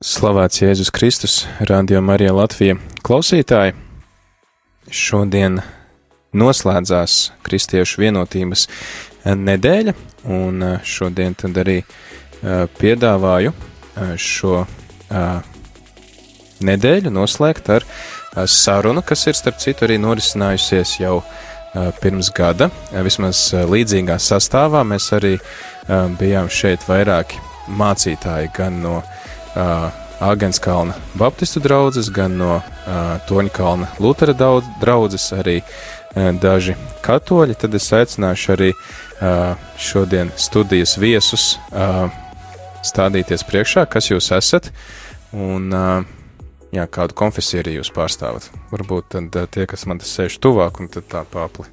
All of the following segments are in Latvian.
Slavēts Jēzus Kristus, Radio Marija Latvija klausītāji. Šodien noslēdzās Kristiešu vienotības nedēļa, un šodien tad arī piedāvāju šo nedēļu noslēgt ar sarunu, kas ir starp citu arī norisinājusies jau pirms gada, vismaz līdzīgā sastāvā. Mēs arī bijām šeit vairāki mācītāji gan no uh, Āgenskalna Baptistu draugs, gan no uh, Toņkalna Lutera draugs, arī uh, daži katoļi. Tad es aicināšu arī uh, šodien studijas viesus uh, stādīties priekšā, kas jūs esat un uh, jā, kādu konfesiju arī jūs pārstāvat. Varbūt tad uh, tie, kas man tas sēž tuvāk, un tad tā pāpli.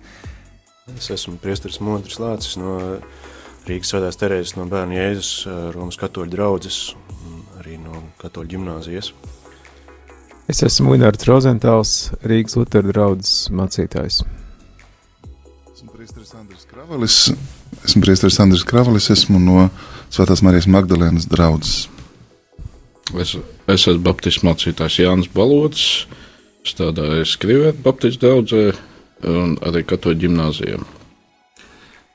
Es esmu priesteris Montris Lācis no Rīgas Svētās Terēzes no bērnu Jēzus Romas katoļu draudzes arī no katoļu ģimnāzijas. Es esmu Linārds Rozentāls, Rīgas Lutera draudzes mācītājs. Esmu priesteris Andris Kravalis. Esmu priesteris Andris Kravalis, esmu no Svētās Marijas Magdalēnas draudzes. Es, es esmu Baptistu mācītājs Jānis Balots, strādāju Skrivēt Baptistu draudzē un arī katoļu ģimnāzijā.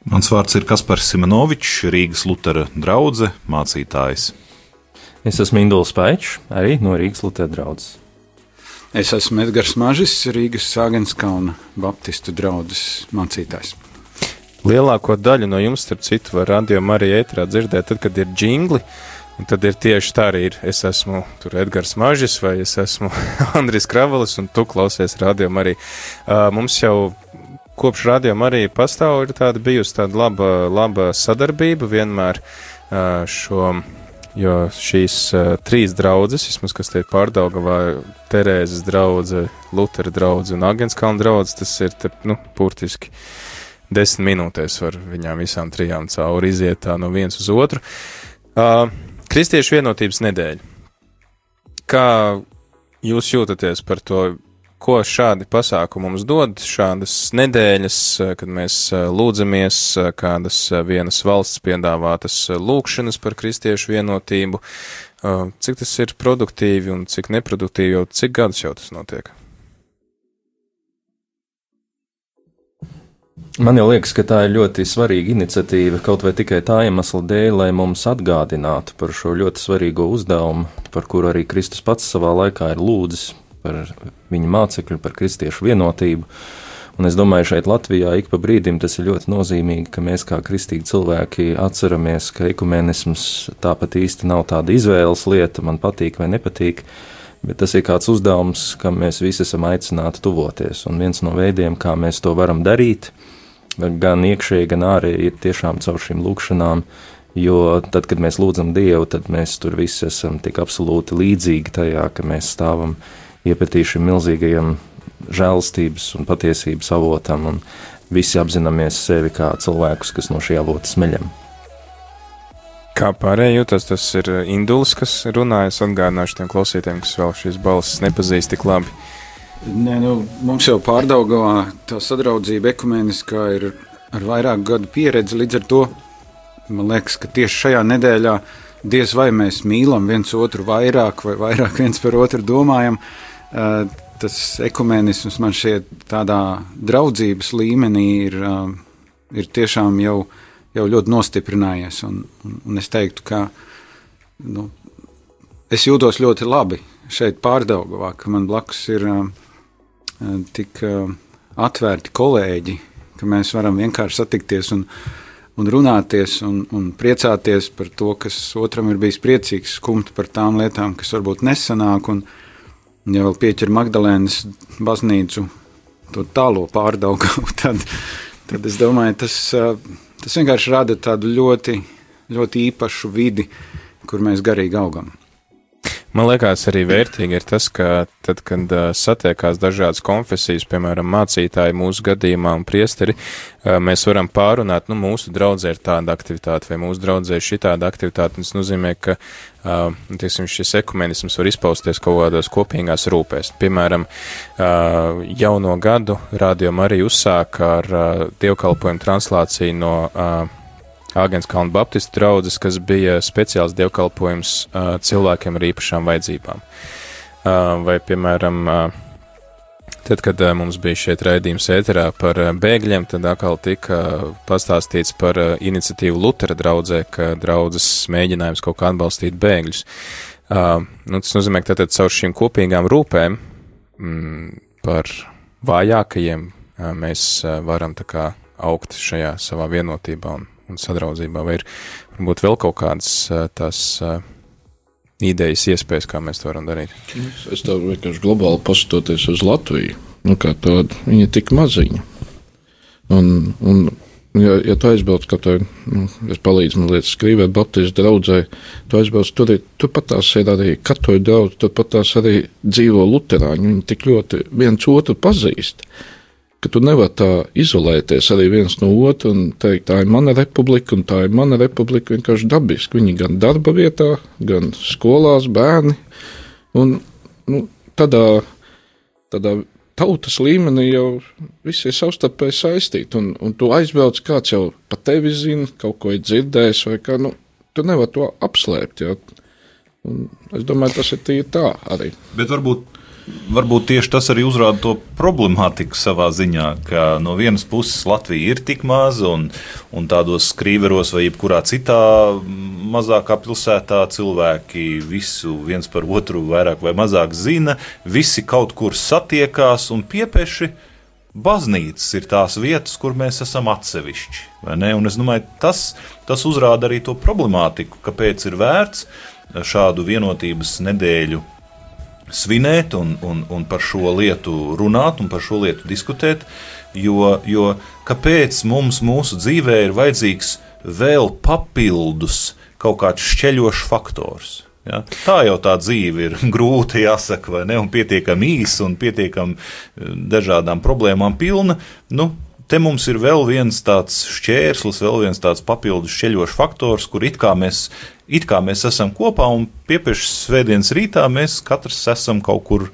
Mans vārds ir Kaspars Simonovičs, Rīgas Lutera draugs, mācītājs. Es esmu Induls Paičs, arī no Rīgas Lutera draugs. Es esmu Edgars Mažis, Rīgas Sāgenskauna Baptistu draugs mācītājs. Lielāko daļu no jums, starp citu, var radio Marija ētrā dzirdēt, tad, kad ir jingli. Un tad ir tieši tā arī ir. Es esmu Edgars Mažis, vai es esmu Andris Kravalis, un tu klausies radio Marija. Uh, mums jau kopš radio Marija pastāv ir tāda bijusi tāda laba, laba sadarbība vienmēr uh, šo jo šīs uh, trīs draudzes, vismaz kas te ir pārdaugavā, Terēzes draudze, Lutera draudze un Agenskalna draudze, tas ir, te, nu, burtiski desmit minūtēs var viņām visām trijām cauri iziet tā no viens uz otru. Uh, Kristiešu vienotības nedēļa. Kā jūs jūtaties par to ko šādi pasākumi mums dod, šādas nedēļas, eh, kad mēs eh, lūdzamies, eh, kādas vienas valsts piedāvātas lūkšanas par kristiešu vienotību, cik tas ir produktīvi un cik neproduktīvi, jau cik gadus jau tas notiek? Man jau liekas, ka tā ir ļoti svarīga iniciatīva, kaut vai tikai tā iemesla dēļ, lai mums atgādinātu par šo ļoti svarīgo uzdevumu, par kuru arī Kristus pats savā laikā ir lūdzis par viņa mācekļu, par kristiešu vienotību. Un es domāju, šeit Latvijā ik pa brīdim tas ir ļoti nozīmīgi, ka mēs kā kristīgi cilvēki atceramies, ka ekumenisms tāpat īsti nav tāda izvēles lieta, man patīk vai nepatīk, bet tas ir kāds uzdevums, kam mēs visi esam aicināti tuvoties. Un viens no veidiem, kā mēs to varam darīt, gan iekšēji, gan ārēji, ir tiešām caur šīm lūkšanām, jo tad, kad mēs lūdzam Dievu, tad mēs tur visi esam tik absolūti līdzīgi tajā, ka mēs stāvam iepatī šim milzīgajam žēlstības un patiesības avotam, un visi apzināmies sevi kā cilvēkus, kas no šī avota smeļam. Kā pārējie jūtas, tas ir Induls, kas runājas, atgādināšu tiem klausītājiem, kas vēl šīs balsis nepazīst tik labi. Nē, nu, mums jau pārdaugavā tā sadraudzība ekumeniskā ir ar vairāku gadu pieredzi, līdz ar to man liekas, ka tieši šajā nedēļā diez vai mēs mīlam viens otru vairāk vai vairāk viens par otru domājam, uh, tas ekumenisms man šķiet tādā draudzības līmenī ir, eh, ir tiešām jau, jau ļoti nostiprinājies. Un, un, es teiktu, ka nu, es jūtos ļoti labi šeit pārdaugavā, ka man blakus ir uh, tik atvērti kolēģi, ka mēs varam vienkārši satikties un, un runāties un, un priecāties par to, kas otram ir bijis priecīgs, skumt par tām lietām, kas varbūt nesanāk. Un, uh, ja vēl pieķer Magdalēnas baznīcu, to tālo pārdaugu, tad, tad es domāju, tas, tas vienkārši rada tādu ļoti, ļoti īpašu vidi, kur mēs garīgi augam. Man liekas, arī vērtīgi ir tas, ka tad, kad uh, satiekās dažādas konfesijas, piemēram, mācītāji mūsu gadījumā un priesteri, uh, mēs varam pārunāt, nu, mūsu draudzē ir tāda aktivitāte vai mūsu draudzē ir šitāda aktivitāte. Tas nozīmē, ka, uh, tieksim, šis ekumenisms var izpausties kaut kādās kopīgās rūpēs. Piemēram, jauno gadu rādījuma arī uzsāka ar dievkalpojumu translāciju no uh, Āgenskalna Baptistu draudzes, kas bija speciāls dievkalpojums uh, cilvēkiem ar īpašām vajadzībām. Uh, vai, piemēram, uh, tad, kad uh, mums bija šeit raidījums ēterā par uh, bēgļiem, tad atkal tika pastāstīts par uh, iniciatīvu Lutera draudzē, ka draudzes mēģinājums kaut kā atbalstīt bēgļus. Uh, nu, tas nozīmē, ka tātad caur šīm kopīgām rūpēm mm, par vājākajiem uh, mēs uh, varam tā kā augt šajā savā vienotībā un un sadraudzībā, vai ir varbūt vēl kaut kādas tās idejas, iespējas, kā mēs to varam darīt? Es tā vienkārši globāli paskatoties uz Latviju, nu kā tādu, viņa ir tik maziņa. Un, un ja, ja tu aizbrauc kaut kādā, nu, es palīdzu man lietas skrīvēt Baptistu draudzē, tu aizbrauc tur, tu pat tās ir arī katoļu draudz, tu pat tās arī dzīvo luterāņi, viņi tik ļoti viens otru pazīst. Uh, ka tu nevari tā izolēties arī viens no otra un teikt, tā ir mana republika un tā ir mana republika vienkārši dabiski. Viņi gan darba vietā, gan skolās, bērni. Un, nu, tādā, tādā tautas līmenī jau viss ir savstarpēji saistīti, un, un tu aizbrauc, kāds jau pa tevi zina, kaut ko ir dzirdējis, vai kā, nu, tu nevari to apslēpt. Jā. Un es domāju, tas ir tā arī. Bet varbūt Varbūt tieši tas arī uzrāda to problemātiku savā ziņā, ka no vienas puses Latvija ir tik maza, un, un tādos skrīveros vai jebkurā citā mazākā pilsētā cilvēki visu viens par otru vairāk vai mazāk zina, visi kaut kur satiekās un piepeši. Baznīcas ir tās vietas, kur mēs esam atsevišķi. Es domāju, tas, tas uzrāda arī to problemātiku, kāpēc ir vērts šādu vienotības nedēļu svinēt un, un, un par šo lietu runāt un par šo lietu diskutēt. Jo, jo kāpēc mums mūsu dzīvē ir vajadzīgs vēl papildus kaut kāds šķeļošs faktors? Ja? Tā jau tā dzīve ir grūta, jāsaka, vai ne? Un pietiekami īsa un pietiekami eh, dažādām problēmām pilna. Nu, te mums ir vēl viens tāds šķērslis, vēl viens tāds papildus šķeļošs faktors, kur it kā mēs it kā mēs esam kopā un piepieši svētdienas rītā mēs katrs esam kaut kur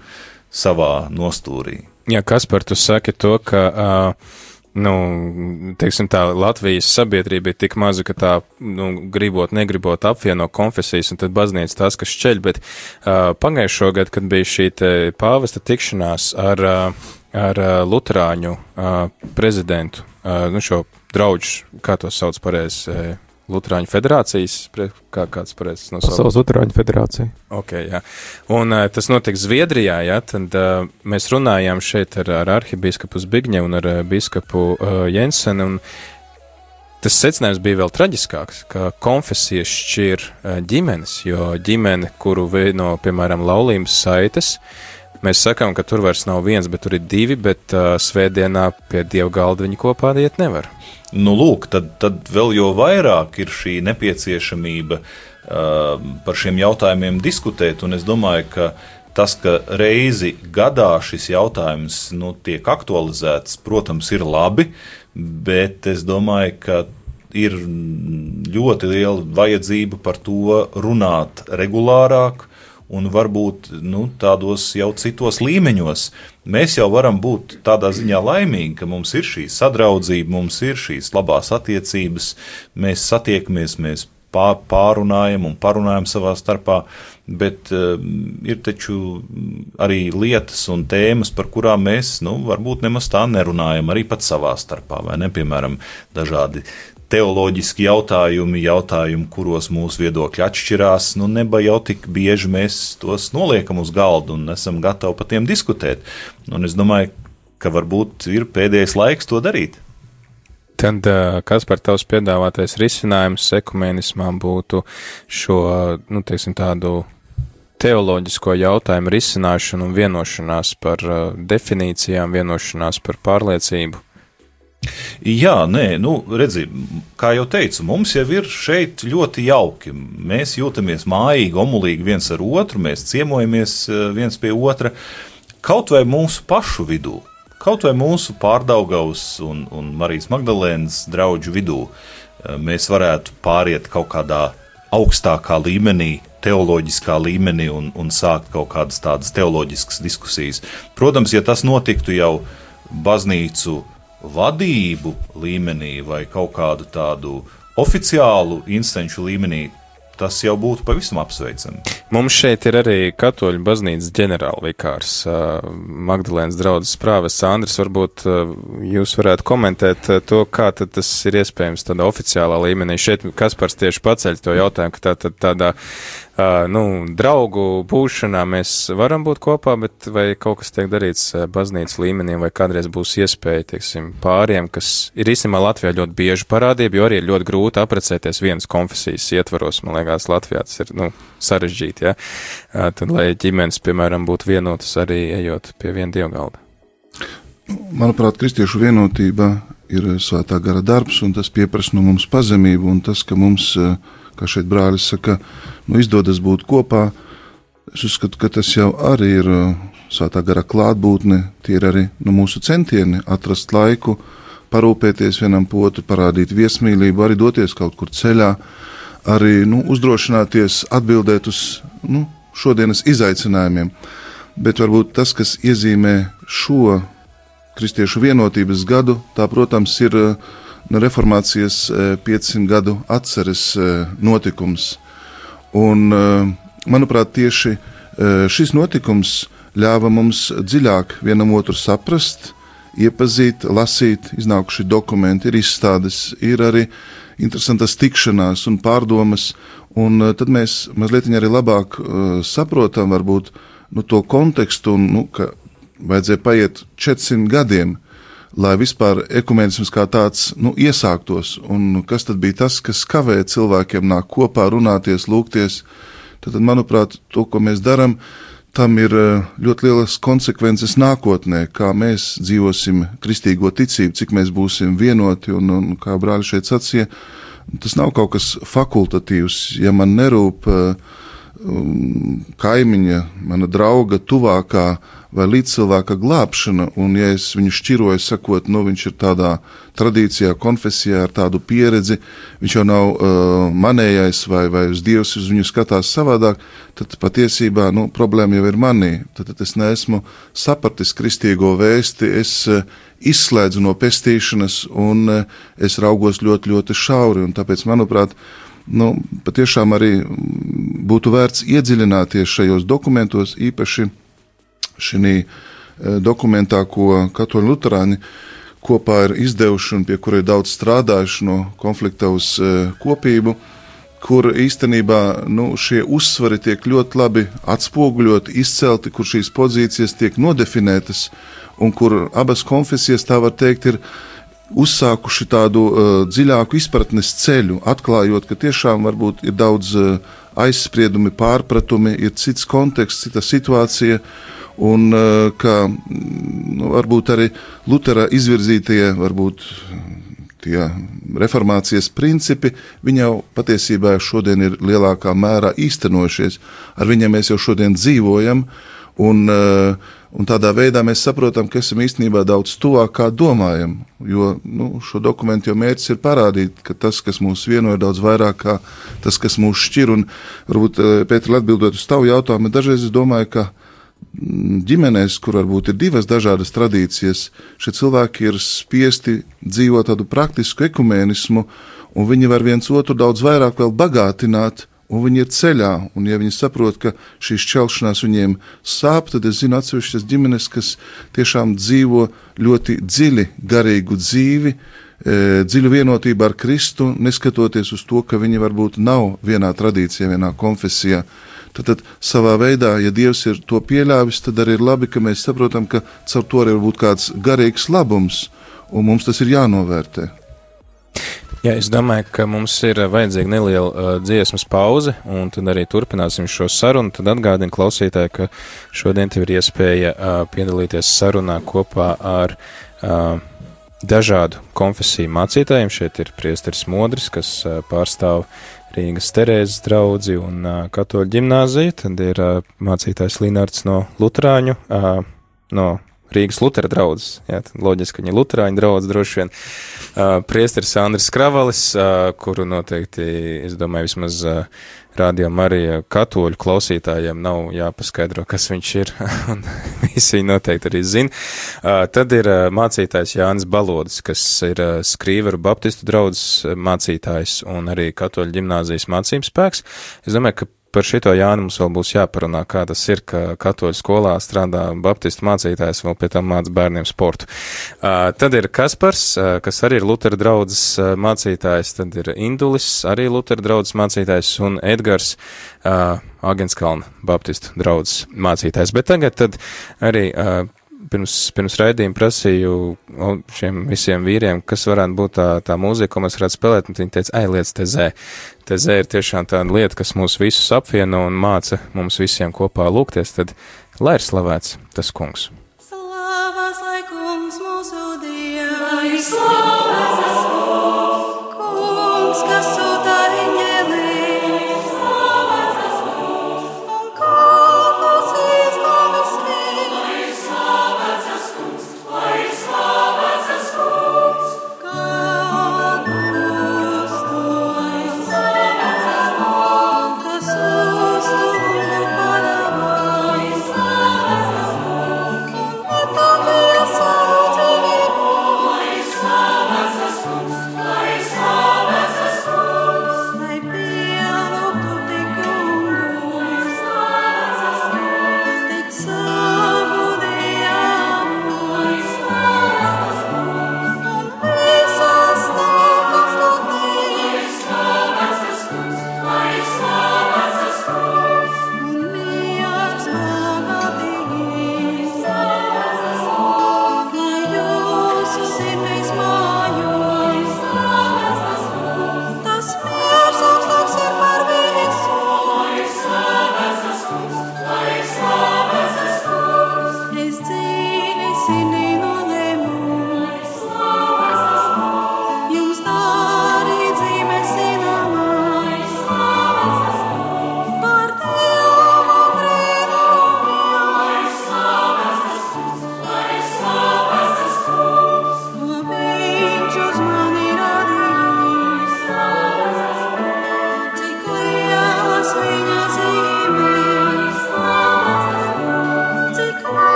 savā nostūrī. Jā, kas par tu saki to, ka, uh, nu, teiksim tā, Latvijas sabiedrība ir tik maza, ka tā, nu, gribot, negribot apvieno konfesijas, un tad baznīca tās, kas šķeļ, bet uh, pagājušo gadu, kad bija šī pāvesta tikšanās ar, uh, ar uh, Luterāņu uh, prezidentu, uh, nu, šo draudžu, kā to sauc pareizi, uh, Lutāņu federācijas, kā kāds pareizs nosaukt. Pasaules Lutāņu federācija. Ok, jā. Un uh, tas notiek Zviedrijā, jā, tad uh, mēs runājām šeit ar, ar arhibīskapu Zbigņevu un ar uh, biskapu uh, Jensenu, un tas secinājums bija vēl traģiskāks, ka konfesijas šķir uh, ģimenes, jo ģimene, kuru vieno, piemēram, laulības saites, mēs sakām, ka tur vairs nav viens, bet tur ir divi, bet uh, svētdienā pie dievu galda viņi kopā iet nevar. Nu, lūk, tad, tad vēl jo vairāk ir šī nepieciešamība uh, par šiem jautājumiem diskutēt. Un es domāju, ka tas, ka reizi gadā šis jautājums nu, tiek aktualizēts, protams, ir labi, bet es domāju, ka ir ļoti liela vajadzība par to runāt regulārāk un varbūt nu, tādos jau citos līmeņos. Mēs jau varam būt tādā ziņā laimīgi, ka mums ir šī sadraudzība, mums ir šīs labās attiecības, mēs satiekamies, mēs pārunājam un parunājam savā starpā, bet uh, ir taču arī lietas un tēmas, par kurām mēs, nu, varbūt nemaz tā nerunājam arī pat savā starpā, vai ne, piemēram, dažādi teoloģiski jautājumi, jautājumi, kuros mūsu viedokļi atšķirās, nu, neba jau tik bieži mēs tos noliekam uz galda un esam gatavi par tiem diskutēt. Un es domāju, ka varbūt ir pēdējais laiks to darīt. Tad, kas par tavs piedāvātais risinājums ekumēnismā būtu šo, nu, teiksim, tādu teoloģisko jautājumu risināšanu un vienošanās par definīcijām, vienošanās par pārliecību? Jā, nē, nu, redzi, kā jau teicu, mums jau ir šeit ļoti jauki. Mēs jūtamies mājīgi, omulīgi viens ar otru, mēs ciemojamies eh, viens pie otra. Kaut vai mūsu pašu vidū, kaut vai mūsu pārdaugavas un, un Marijas Magdalēnas draugu vidū, eh, mēs varētu pāriet kaut kādā augstākā līmenī, teoloģiskā līmenī un, un sākt kaut kādas tādas teoloģiskas diskusijas. Protams, ja tas notiktu jau baznīcu vadību līmenī vai kaut kādu tādu oficiālu instanču līmenī tas jau būtu pavisam apsveicami. Mums šeit ir arī katoļu baznīcas ģenerālvikārs Magdalēnas draudzes prāves Andris. Varbūt jūs varētu komentēt to, kā tas ir iespējams tādā oficiālā līmenī. Šeit Kaspars tieši paceļ to jautājumu, ka tā, tā, tādā nu, draugu būšanā mēs varam būt kopā, bet vai kaut kas tiek darīts baznīcas līmenī, vai kādreiz būs iespēja, teiksim, pāriem, kas ir īstenībā Latvijā ļoti bieži parādība, jo arī ir ļoti grūti aprecēties vienas konfesijas ietvaros. Man liekas, Latvijā tas ir, nu, sarežģīti, ja. Tad, lai ģimenes, piemēram, būtu vienotas arī ejot pie viena dievgalda. Manuprāt, kristiešu vienotība ir svētā gara darbs, un tas pieprasa no mums pazemību, un tas, ka mums uh, kā šeit brālis saka, nu, izdodas būt kopā. Es uzskatu, ka tas jau arī ir uh, svētā gara klātbūtne, tie ir arī nu, mūsu centieni atrast laiku, parūpēties vienam otru, parādīt viesmīlību, arī doties kaut kur ceļā, arī nu, uzdrošināties atbildēt uz nu, šodienas izaicinājumiem. Bet varbūt tas, kas iezīmē šo kristiešu vienotības gadu, tā, protams, ir uh, nu, reformācijas 500 e, gadu atceres e, notikums. Un, e, manuprāt, tieši šis notikums ļāva mums dziļāk vienam otru saprast, iepazīt, lasīt, iznākuši dokumenti, ir izstādes, ir arī interesantas tikšanās un pārdomas, un tad mēs mazliet arī labāk uh, saprotam varbūt nu, to kontekstu, un, nu, ka vajadzēja paiet 400 gadiem, lai vispār ekumenisms kā tāds nu, iesāktos. Un kas tad bija tas, kas kavē cilvēkiem nāk kopā, runāties, lūgties? Tad, manuprāt, to, ko mēs darām, tam ir eh, ļoti lielas konsekvences nākotnē, kā mēs dzīvosim kristīgo ticību, cik mēs būsim vienoti. Un, un kā brāļi šeit sacīja, tas nav kaut kas fakultatīvs. Ja man nerūp uh, kaimiņa, mana drauga, tuvākā vai līdzcilvēka glābšana, un ja es viņu šķiroju, sakot, nu, viņš ir tādā tradīcijā, konfesijā ar tādu pieredzi, viņš jau nav uh, manējais vai, vai uz Dievs uz viņu skatās savādāk, tad patiesībā, nu, problēma jau ir manī. Tad, tad es neesmu sapratis kristīgo vēsti, es uh, izslēdzu no pestīšanas un uh, es raugos ļoti, ļoti šauri, un tāpēc, manuprāt, nu, patiešām arī būtu vērts iedziļināties šajos dokumentos, īpaši šī eh, dokumentā, ko katoļu luterāņi kopā ir izdevuši un pie kura ir daudz strādājuši no konflikta uz eh, kopību, kur īstenībā nu, šie uzsvari tiek ļoti labi atspoguļoti, izcelti, kur šīs pozīcijas tiek nodefinētas un kur abas konfesijas, tā var teikt, ir uzsākuši tādu uh, dziļāku izpratnes ceļu, atklājot, ka tiešām varbūt ir daudz uh, aizspriedumi, pārpratumi, ir cits konteksts, cita situācija. Uh, un eh, ka nu, varbūt arī Lutera izvirzītie, varbūt tie reformācijas principi, viņi jau patiesībā šodien ir lielākā mērā īstenojušies. Ar viņiem mēs jau šodien dzīvojam, un, eh, un tādā veidā mēs saprotam, ka esam īstenībā daudz tuvāk kā domājam. Jo nu, šo dokumentu jau mērķis ir parādīt, ka tas, kas mūs vieno, ir daudz vairāk kā tas, kas mūs šķir. Un varbūt, eh, Pēter, atbildot uz tavu jautājumu, dažreiz es domāju, ka ģimenēs, kur varbūt ir divas dažādas tradīcijas, šie cilvēki ir spiesti dzīvot tādu praktisku ekumēnismu, un viņi var viens otru daudz vairāk vēl bagātināt, un viņi ir ceļā, un ja viņi saprot, ka šīs šķelšanās viņiem sāp, tad es zinu atsevišķas ģimenes, kas tiešām dzīvo ļoti dziļi garīgu dzīvi, e, dziļu vienotību ar Kristu, neskatoties uz to, ka viņi varbūt nav vienā tradīcijā, vienā konfesijā. Tad, tad savā veidā, ja Dievs ir to pieļāvis, tad arī ir labi, ka mēs saprotam, ka caur to arī var būt kāds garīgs labums, un mums tas ir jānovērtē. Jā, es domāju, ka mums ir vajadzīga neliela uh, dziesmas pauze, un tad arī turpināsim šo sarunu. Tad atgādinu klausītāju, ka šodien tev ir iespēja uh, piedalīties sarunā kopā ar uh, dažādu konfesiju mācītājiem. Šeit ir priesteris Modris, kas uh, pārstāv Rīgas Terēzes draugi un uh, Katoļu ģimnāzija. Tad ir uh, mācītājs Linārds no Lutrāņu, uh, no Rīgas Lutera draugs. Loģiski, ka viņa ir Lutāņu draugs droši vien. Uh, priesteris Andris Kravalis, uh, kuru noteikti, es domāju, vismaz uh, rādījumā arī katoļu klausītājiem nav jāpaskaidro, kas viņš ir, un visi viņi noteikti arī zina. Tad ir mācītājs Jānis Balodis, kas ir Skrīveru Baptistu draudzes mācītājs un arī katoļu ģimnāzijas mācības spēks. Es domāju, ka par šito Jāni mums vēl būs jāparunā, kā tas ir, ka katoļu skolā strādā baptistu mācītājs, vēl pie tam māca bērniem sportu. Uh, tad ir Kaspars, uh, kas arī ir Lutera draudzes uh, mācītājs, tad ir Indulis, arī Lutera draudzes mācītājs, un Edgars, uh, Agenskalna baptistu draudzes mācītājs. Bet tagad tad arī uh, pirms, pirms raidījuma prasīju šiem visiem vīriem, kas varētu būt tā, tā mūzika, ko mēs varētu spēlēt, un viņi teica, ai, lietas tezē. Tezē ir tiešām tāda lieta, kas mūs visus apvieno un māca mums visiem kopā lūgties, tad lai ir slavēts tas kungs. Slavas, lai kungs mūsu Dievs!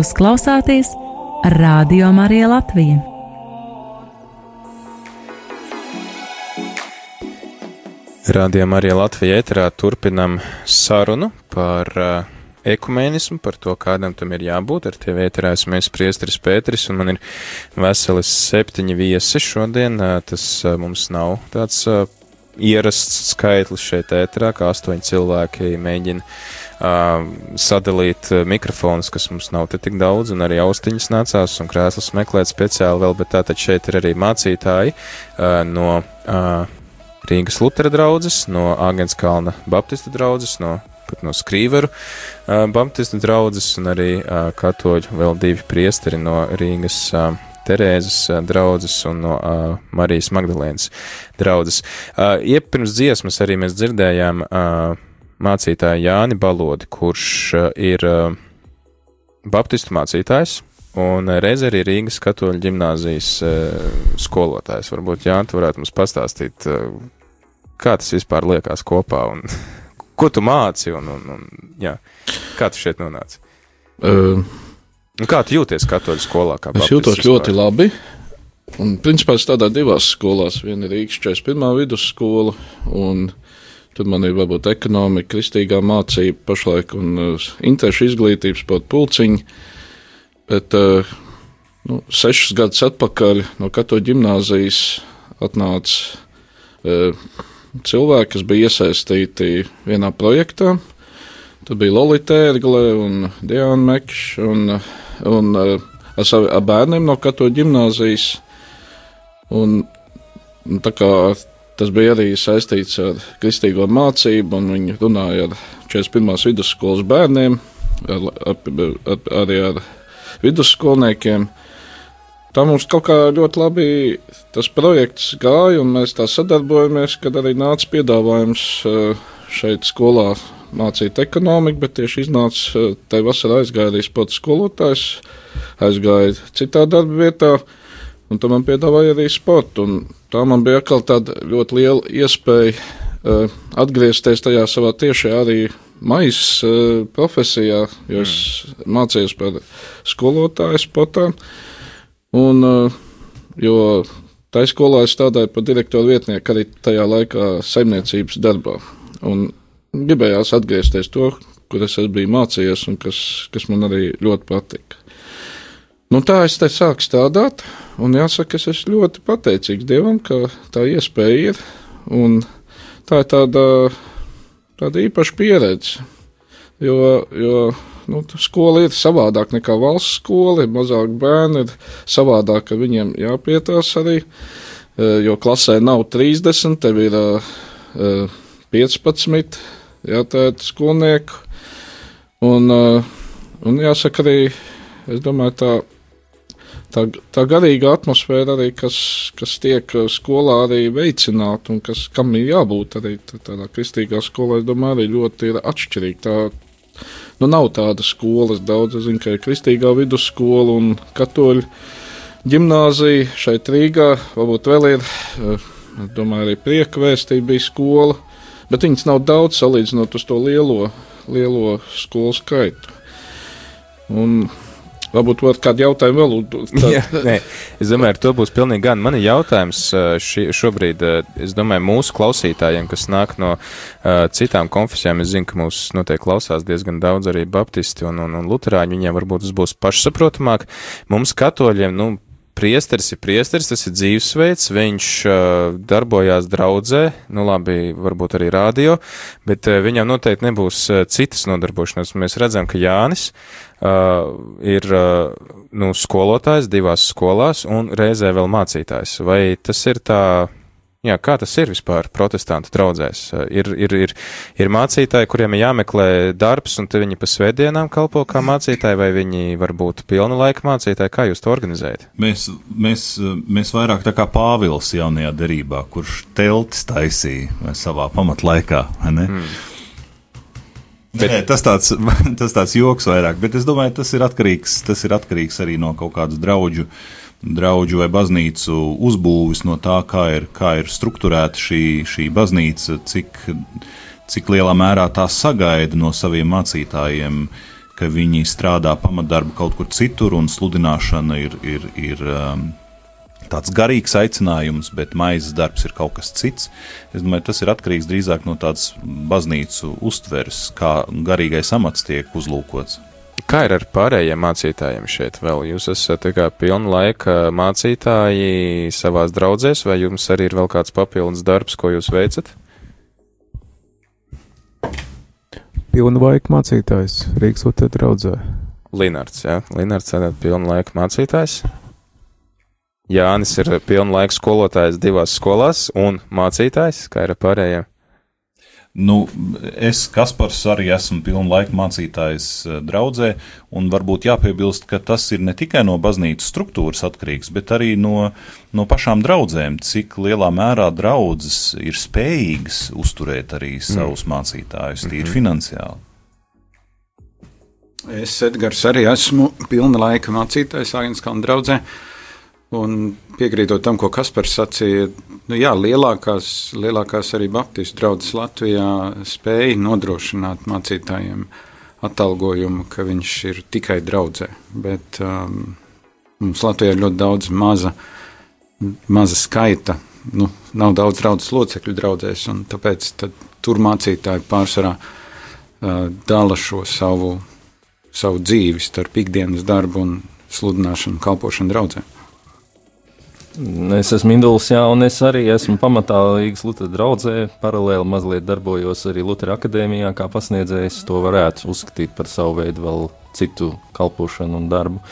Jūs klausāties Radio Marija Latvija. Rādījām arī Latvijā ēterā turpinam sarunu par uh, ekumēnismu, par to, kādam tam ir jābūt. Ar tevi ēterā esmu es priestris Pēteris, un man ir veseli septiņi viesi šodien. Uh, tas uh, mums nav tāds uh, ierasts skaitlis šeit ēterā, kā astoņi cilvēki mēģina sadalīt mikrofonus, kas mums nav tik daudz, un arī austiņas nācās un krēslas meklēt speciāli vēl, bet tātad šeit ir arī mācītāji no Rīgas Lutera draudzes, no Āgenskalna Baptistu draudzes, no, pat no Skrīveru uh, Baptistu draudzes un arī uh, katoļu vēl divi priesteri no Rīgas uh, Terēzes draudzes un no uh, Marijas Magdalēnas draudzes. Uh, Iepirms dziesmas arī mēs dzirdējām uh, mācītāju Jāni Balodi, kurš uh, ir uh, Baptistu mācītājs, Un reiz arī Rīgas katoļu ģimnāzijas uh, skolotājs. Varbūt Jānis varētu mums pastāstīt, kā tas vispār liekas kopā un ko tu māci un, un, un jā, kā tu šeit nonāci. Uh, Un kā tu jūties katoļu skolā? Es jūtos ļoti labi. Un, principā, es strādāju divās skolās. Viena ir Rīgas 41. vidusskola, un tad man ir varbūt ekonomika, kristīgā mācība pašlaik un uh, interešu izglītības pat pulciņi. Bet uh, nu, sešus gadus atpakaļ no katoļu ģimnāzijas atnāca uh, cilvēki, kas bija iesaistīti vienā projektā. Tur bija Lorita Ērgle un Diana Mekša un, un uh, ar, savi, ar bērniem no katoļu ģimnāzijas. Un tā kā tas bija arī saistīts ar kristīgo mācību, un viņi runāja ar 41. vidusskolas bērniem, ar, ar, ar, arī ar vidusskolniekiem. Tā mums kaut kā ļoti labi tas projekts gāja, un mēs tā sadarbojamies, kad arī nāca piedāvājums eh, šeit skolā mācīt ekonomiku, bet tieši iznāca, eh, tai vasarā aizgāja arī sporta skolotājs, aizgāja citā darba vietā, un tam man piedāvāja arī sportu. Un tā man bija atkal tāda ļoti liela iespēja uh, atgriezties tajā savā tiešā arī maizes uh, profesijā, jo es mm. mācījos par skolotāju sportā. Un, uh, jo tā skolā es strādāju par direktoru vietnieku arī tajā laikā saimniecības darbā. Un gribējās atgriezties to, kur es biju mācījies un kas, kas man arī ļoti patika. Nu, tā es te sāku strādāt, un jāsaka, es esmu ļoti pateicīgs Dievam, ka tā iespēja ir. Tā ir tāda, tāda īpaša pieredze. Jo, jo nu, skola ir savādāk nekā valsts skola, ir mazāk bērni, ir savādāk, ka viņiem jāpietās arī. Jo klasē nav 30, tev ir uh, 15 jātēt skolnieku. Un, un jāsaka arī, es domāju, tā tā, tā garīga atmosfēra arī, kas, kas tiek skolā arī veicināta un kas, kam ir jābūt arī tādā kristīgā skolā, es domāju, arī ļoti ir atšķirīga. Tā, nu, nav tādas skolas daudz, es zinu, ka ir kristīgā vidusskola un katoļu ģimnāzija šeit Rīgā, varbūt vēl ir, es domāju, arī prieka vēstība bija skola, bet viņas nav daudz salīdzinot uz to lielo, lielo skolu skaitu. Un Varbūt vēl kādu jautājumu vēl uzdot. Jā, nē, es domāju, ar to būs pilnīgi gan. Man ir jautājums ši, šobrīd, es domāju, mūsu klausītājiem, kas nāk no uh, citām konfesijām. Es zinu, ka mūs noteikti klausās diezgan daudz arī baptisti un, un, un luterāņi. Viņiem varbūt tas būs pašsaprotamāk. Mums katoļiem, nu, priesteris ir priesteris, tas ir dzīvesveids, viņš darbojās draudzē, nu labi, varbūt arī rādio, bet viņam noteikti nebūs citas nodarbošanās. Mēs redzam, ka Jānis uh, ir uh, nu, skolotājs divās skolās un reizē vēl mācītājs. Vai tas ir tā? Jā, kā tas ir vispār protestantu draugzēs? Ir, ir, ir, ir mācītāji, kuriem ir jāmeklē darbs, un viņi pa svētdienām kalpo kā mācītāji, vai viņi var būt pilna laika mācītāji? Kā jūs to organizējat? Mēs, mēs, mēs vairāk tā kā Pāvils jaunajā derībā, kurš teltis taisīja savā pamatlaikā. Mm. Bet, Nē, tas, tāds, tas tāds joks vairāk, bet es domāju, tas ir atkarīgs, tas ir atkarīgs arī no kaut kādas draudžu uh, draugu vai baznīcu uzbūvis, no tā, kā ir, kā ir strukturēta šī, šī baznīca, cik, cik lielā mērā tā sagaida no saviem mācītājiem, ka viņi strādā pamatdarbu kaut kur citur, un sludināšana ir, ir, ir um, tāds garīgs aicinājums, bet maizes darbs ir kaut kas cits. Es domāju, tas ir atkarīgs drīzāk no tādas baznīcu uztveres, kā garīgais amats tiek uzlūkots. Kā ir ar pārējiem mācītājiem šeit vēl? Jūs esat kā pilna laika mācītāji savās draudzēs, vai jums arī ir vēl kāds papildus darbs, ko jūs veicat? Pilna laika mācītājs Rīgas Utē draudzē. Linards, jā, Linards ir pilna laika mācītājs. Jānis ir pilna laika skolotājs divās skolās un mācītājs, kā ir ar pārējiem. Nu, es, Kaspars, arī esmu pilnu laiku mācītājs eh, draudzē, un varbūt jāpiebilst, ka tas ir ne tikai no baznīcas struktūras atkarīgs, bet arī no, no pašām draudzēm, cik lielā mērā draudzes ir spējīgas uzturēt arī mm. savus mm. mācītājus, tīri mm -hmm. finansiāli. Es, Edgars, arī esmu pilna laika mācītājs Agnēskām draudzē. Un piekrītot tam, ko Kaspars sacīja, nu jā, lielākās, lielākās arī Baptistu draudzes Latvijā spēja nodrošināt mācītājiem atalgojumu, ka viņš ir tikai draudzē. Bet um, mums Latvijā ir ļoti daudz maza, maza skaita. Nu, nav daudz draudzes locekļu draudzēs, un tāpēc tur mācītāji pārsvarā uh, dala šo savu, savu dzīvi starp ikdienas darbu un sludināšanu, kalpošanu draudzē. Es esmu Induls, jā, un es arī esmu pamatā Rīgas Lutera draugzē. Paralēli mazliet darbojos arī Lutera akadēmijā, kā pasniedzējs. To varētu uzskatīt par savu veidu vēl citu kalpošanu un darbu.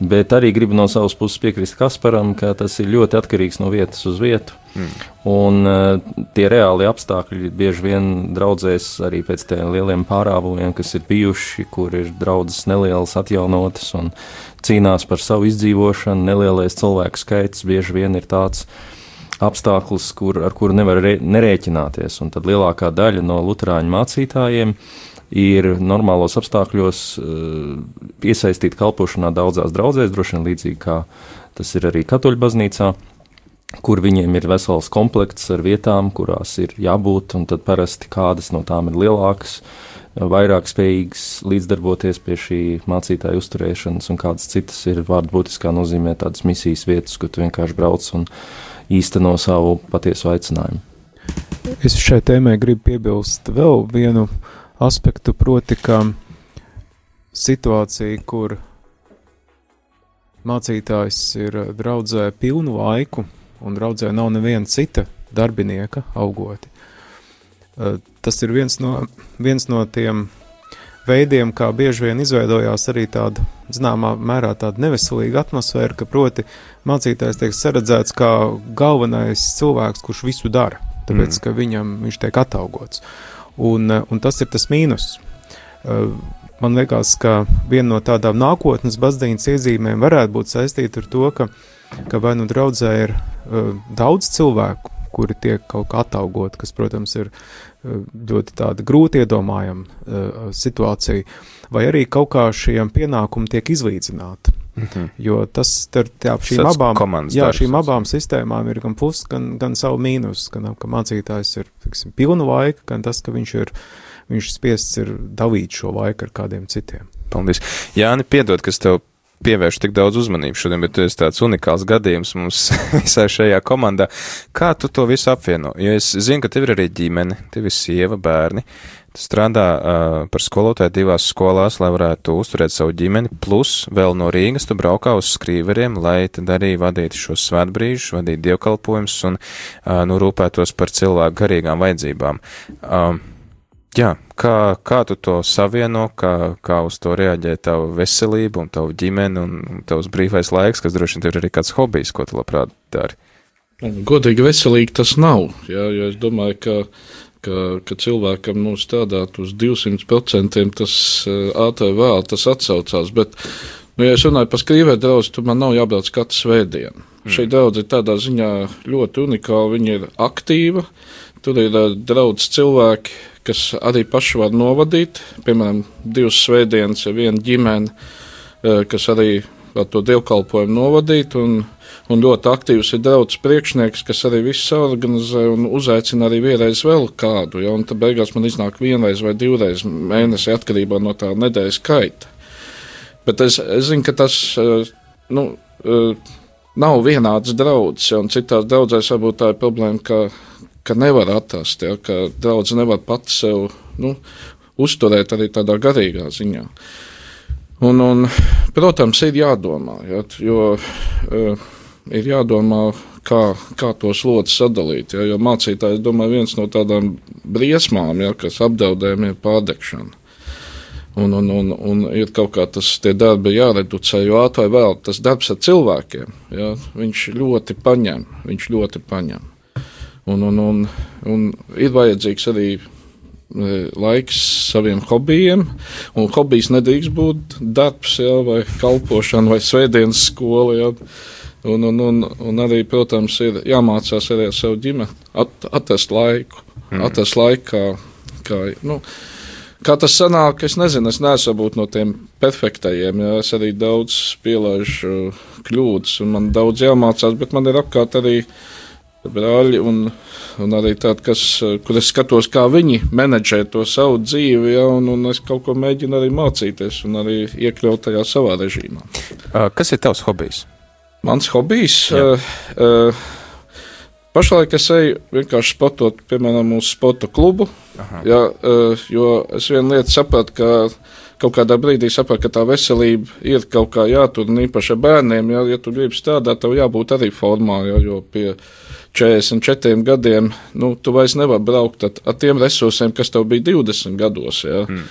Bet arī gribu no savas puses piekrist Kasparam, ka tas ir ļoti atkarīgs no vietas uz vietu. Mm. Un uh, tie reāli apstākļi bieži vien draudzēs arī pēc tiem lieliem pārāvumiem, kas ir bijuši, kur ir draudzes nelielas, atjaunotas un cīnās par savu izdzīvošanu. Nelielais cilvēku skaits bieži vien ir tāds apstākļus, kur, ar kuru nevar re, nerēķināties. Un tad lielākā daļa no luterāņu mācītājiem ir normālos apstākļos uh, iesaistīti kalpošanā daudzās draudzēs, droši vien līdzīgi kā tas ir arī katoļu baznīcā, kur viņiem ir vesels komplekts ar vietām, kurās ir jābūt, un tad parasti kādas no tām ir lielākas, vairāk spējīgas līdzdarboties pie šī mācītāja uzturēšanas, un kādas citas ir vārdu būtiskā nozīmē tādas misijas vietas, kur tu vienkārši brauc un īsteno savu patiesu aicinājumu. Es šai tēmai gribu piebilst vēl vienu aspektu, proti, ka situācija, kur mācītājs ir draudzē pilnu laiku, un draudzē nav neviena cita darbinieka augoti. Tas ir viens no, viens no tiem veidiem, kā bieži vien izveidojās arī tāda, zināmā mērā, tāda neveselīga atmosfēra, ka proti mācītājs tiek saredzēts kā galvenais cilvēks, kurš visu dara, tāpēc, mm. ka viņam viņš tiek atalgots. Un, eh, un tas ir tas mīnus. Uh, man liekas, ka viena no tādām nākotnes baznīcas iezīmēm varētu būt saistīta ar to, ka, ka vai nu draudzē ir uh, daudz cilvēku, kuri tiek kaut kā atalgoti, kas, protams, ir ļoti tāda grūti iedomājama situācija, vai arī kaut kā šiem pienākumi tiek izlīdzināti. -hmm. Jo tas ar šīm Tāds abām, komandas jā, šīm abām sistēmām ir gan pluss, gan, gan savu mīnus. Gan ka mācītājs ir tiksim, pilnu laiku, gan tas, ka viņš ir viņš spiests ir dalīt šo laiku ar kādiem citiem. Paldies. Jāni, piedod, kas tev pievērš tik daudz uzmanības šodien, bet tu esi tāds unikāls gadījums mums visā šajā komandā. Kā tu to visu apvieno? Jo es zinu, ka tev ir arī ģimene, tev ir sieva, bērni. Tu strādā uh, par skolotāju divās skolās, lai varētu uzturēt savu ģimeni, plus vēl no Rīgas tu braukā uz skrīveriem, lai tad arī vadītu šos svētbrīžus, vadītu dievkalpojumus un uh, nu rūpētos par cilvēku garīgām vajadzībām. Um, Jā, kā, kā tu to savieno, kā, kā uz to reaģē tava veselība un tava ģimene un, un tavs brīvais laiks, kas droši vien ir arī kāds hobijs, ko tu labprāt dari? Godīgi veselīgi tas nav. Jā, jo es domāju, ka, ka, ka cilvēkam nu, strādāt uz 200% tas eh, ātri vēl tas atsaucās. Bet, nu, ja es runāju par skrīvēt draugu, tad man nav jābrauc katru svētdienu. Mm. Šī draudze ir tādā ziņā ļoti unikāla. Viņa ir aktīva, tur ir uh, draudz cilvēki, kas arī paši var novadīt. Piemēram, divas svētdienas ir viena ģimene, uh, kas arī var to dievkalpojumu novadīt. Un, un ļoti aktīvs ir daudz priekšnieks, kas arī viss organizē un uzaicina arī vienreiz vēl kādu. Ja, un tad beigās man iznāk vienreiz vai divreiz mēnesī atkarībā no tā nedēļas skaita. Bet es, es zinu, ka tas uh, nu, uh, nav vienāds draugs, ja, un citās draudzēs varbūt tā ir problēma, ka, ka nevar atrast, ja, ka draugs nevar pats sev nu, uzturēt arī tādā garīgā ziņā. Un, un, protams, ir jādomā, ja, jo uh, ir jādomā, kā, kā to slodzi sadalīt. Ja, jo mācītājs, domāju, viens no tādām briesmām, ja, kas apdraudējumi ir pārdegšana. Un, un, un, un ir kaut kā tas darbi jāreducē, jo ātrāk vēl tas darbs ar cilvēkiem, ja, viņš ļoti paņem, viņš ļoti paņem. Un, un, un, un ir vajadzīgs arī e, laiks saviem hobijiem, un hobijs nedrīkst būt darbs, ja, vai kalpošana, vai svētdienas skola. Ja. Un, un, un, un arī, protams, ir jāmācās arī ar savu ģimeni, at, atrast laiku, mm. atrast laiku, kā, kā nu, Kā tas sanāk, es nezinu, es neesmu būt no tiem perfektajiem. Jā, es arī daudz pielaidu kļūdas, un man daudz jāmācās, bet man ir apkārt arī brāļi, un, un arī tādi, kas, kur es skatos, kā viņi menedžē to savu dzīvi, ja, un, un es kaut ko mēģinu arī mācīties un arī iekļaut tajā savā režīmā. Uh, kas ir tavs hobijs? Mans hobijs. Uh, uh, Pašlaik es eju vienkārši spotot, piemēram, mūsu sporta klubu. Aha. Jā, uh, jo es vienu lietu sapratu, ka kaut kādā brīdī sapratu, ka tā veselība ir kaut kā jātur, un īpaši bērniem, ja, ja tu gribi strādāt, tev jābūt arī formā, ja, jo pie 44 gadiem nu, tu vairs nevari braukt ar, ar tiem resursiem, kas tev bija 20 gados. Ja. Mm.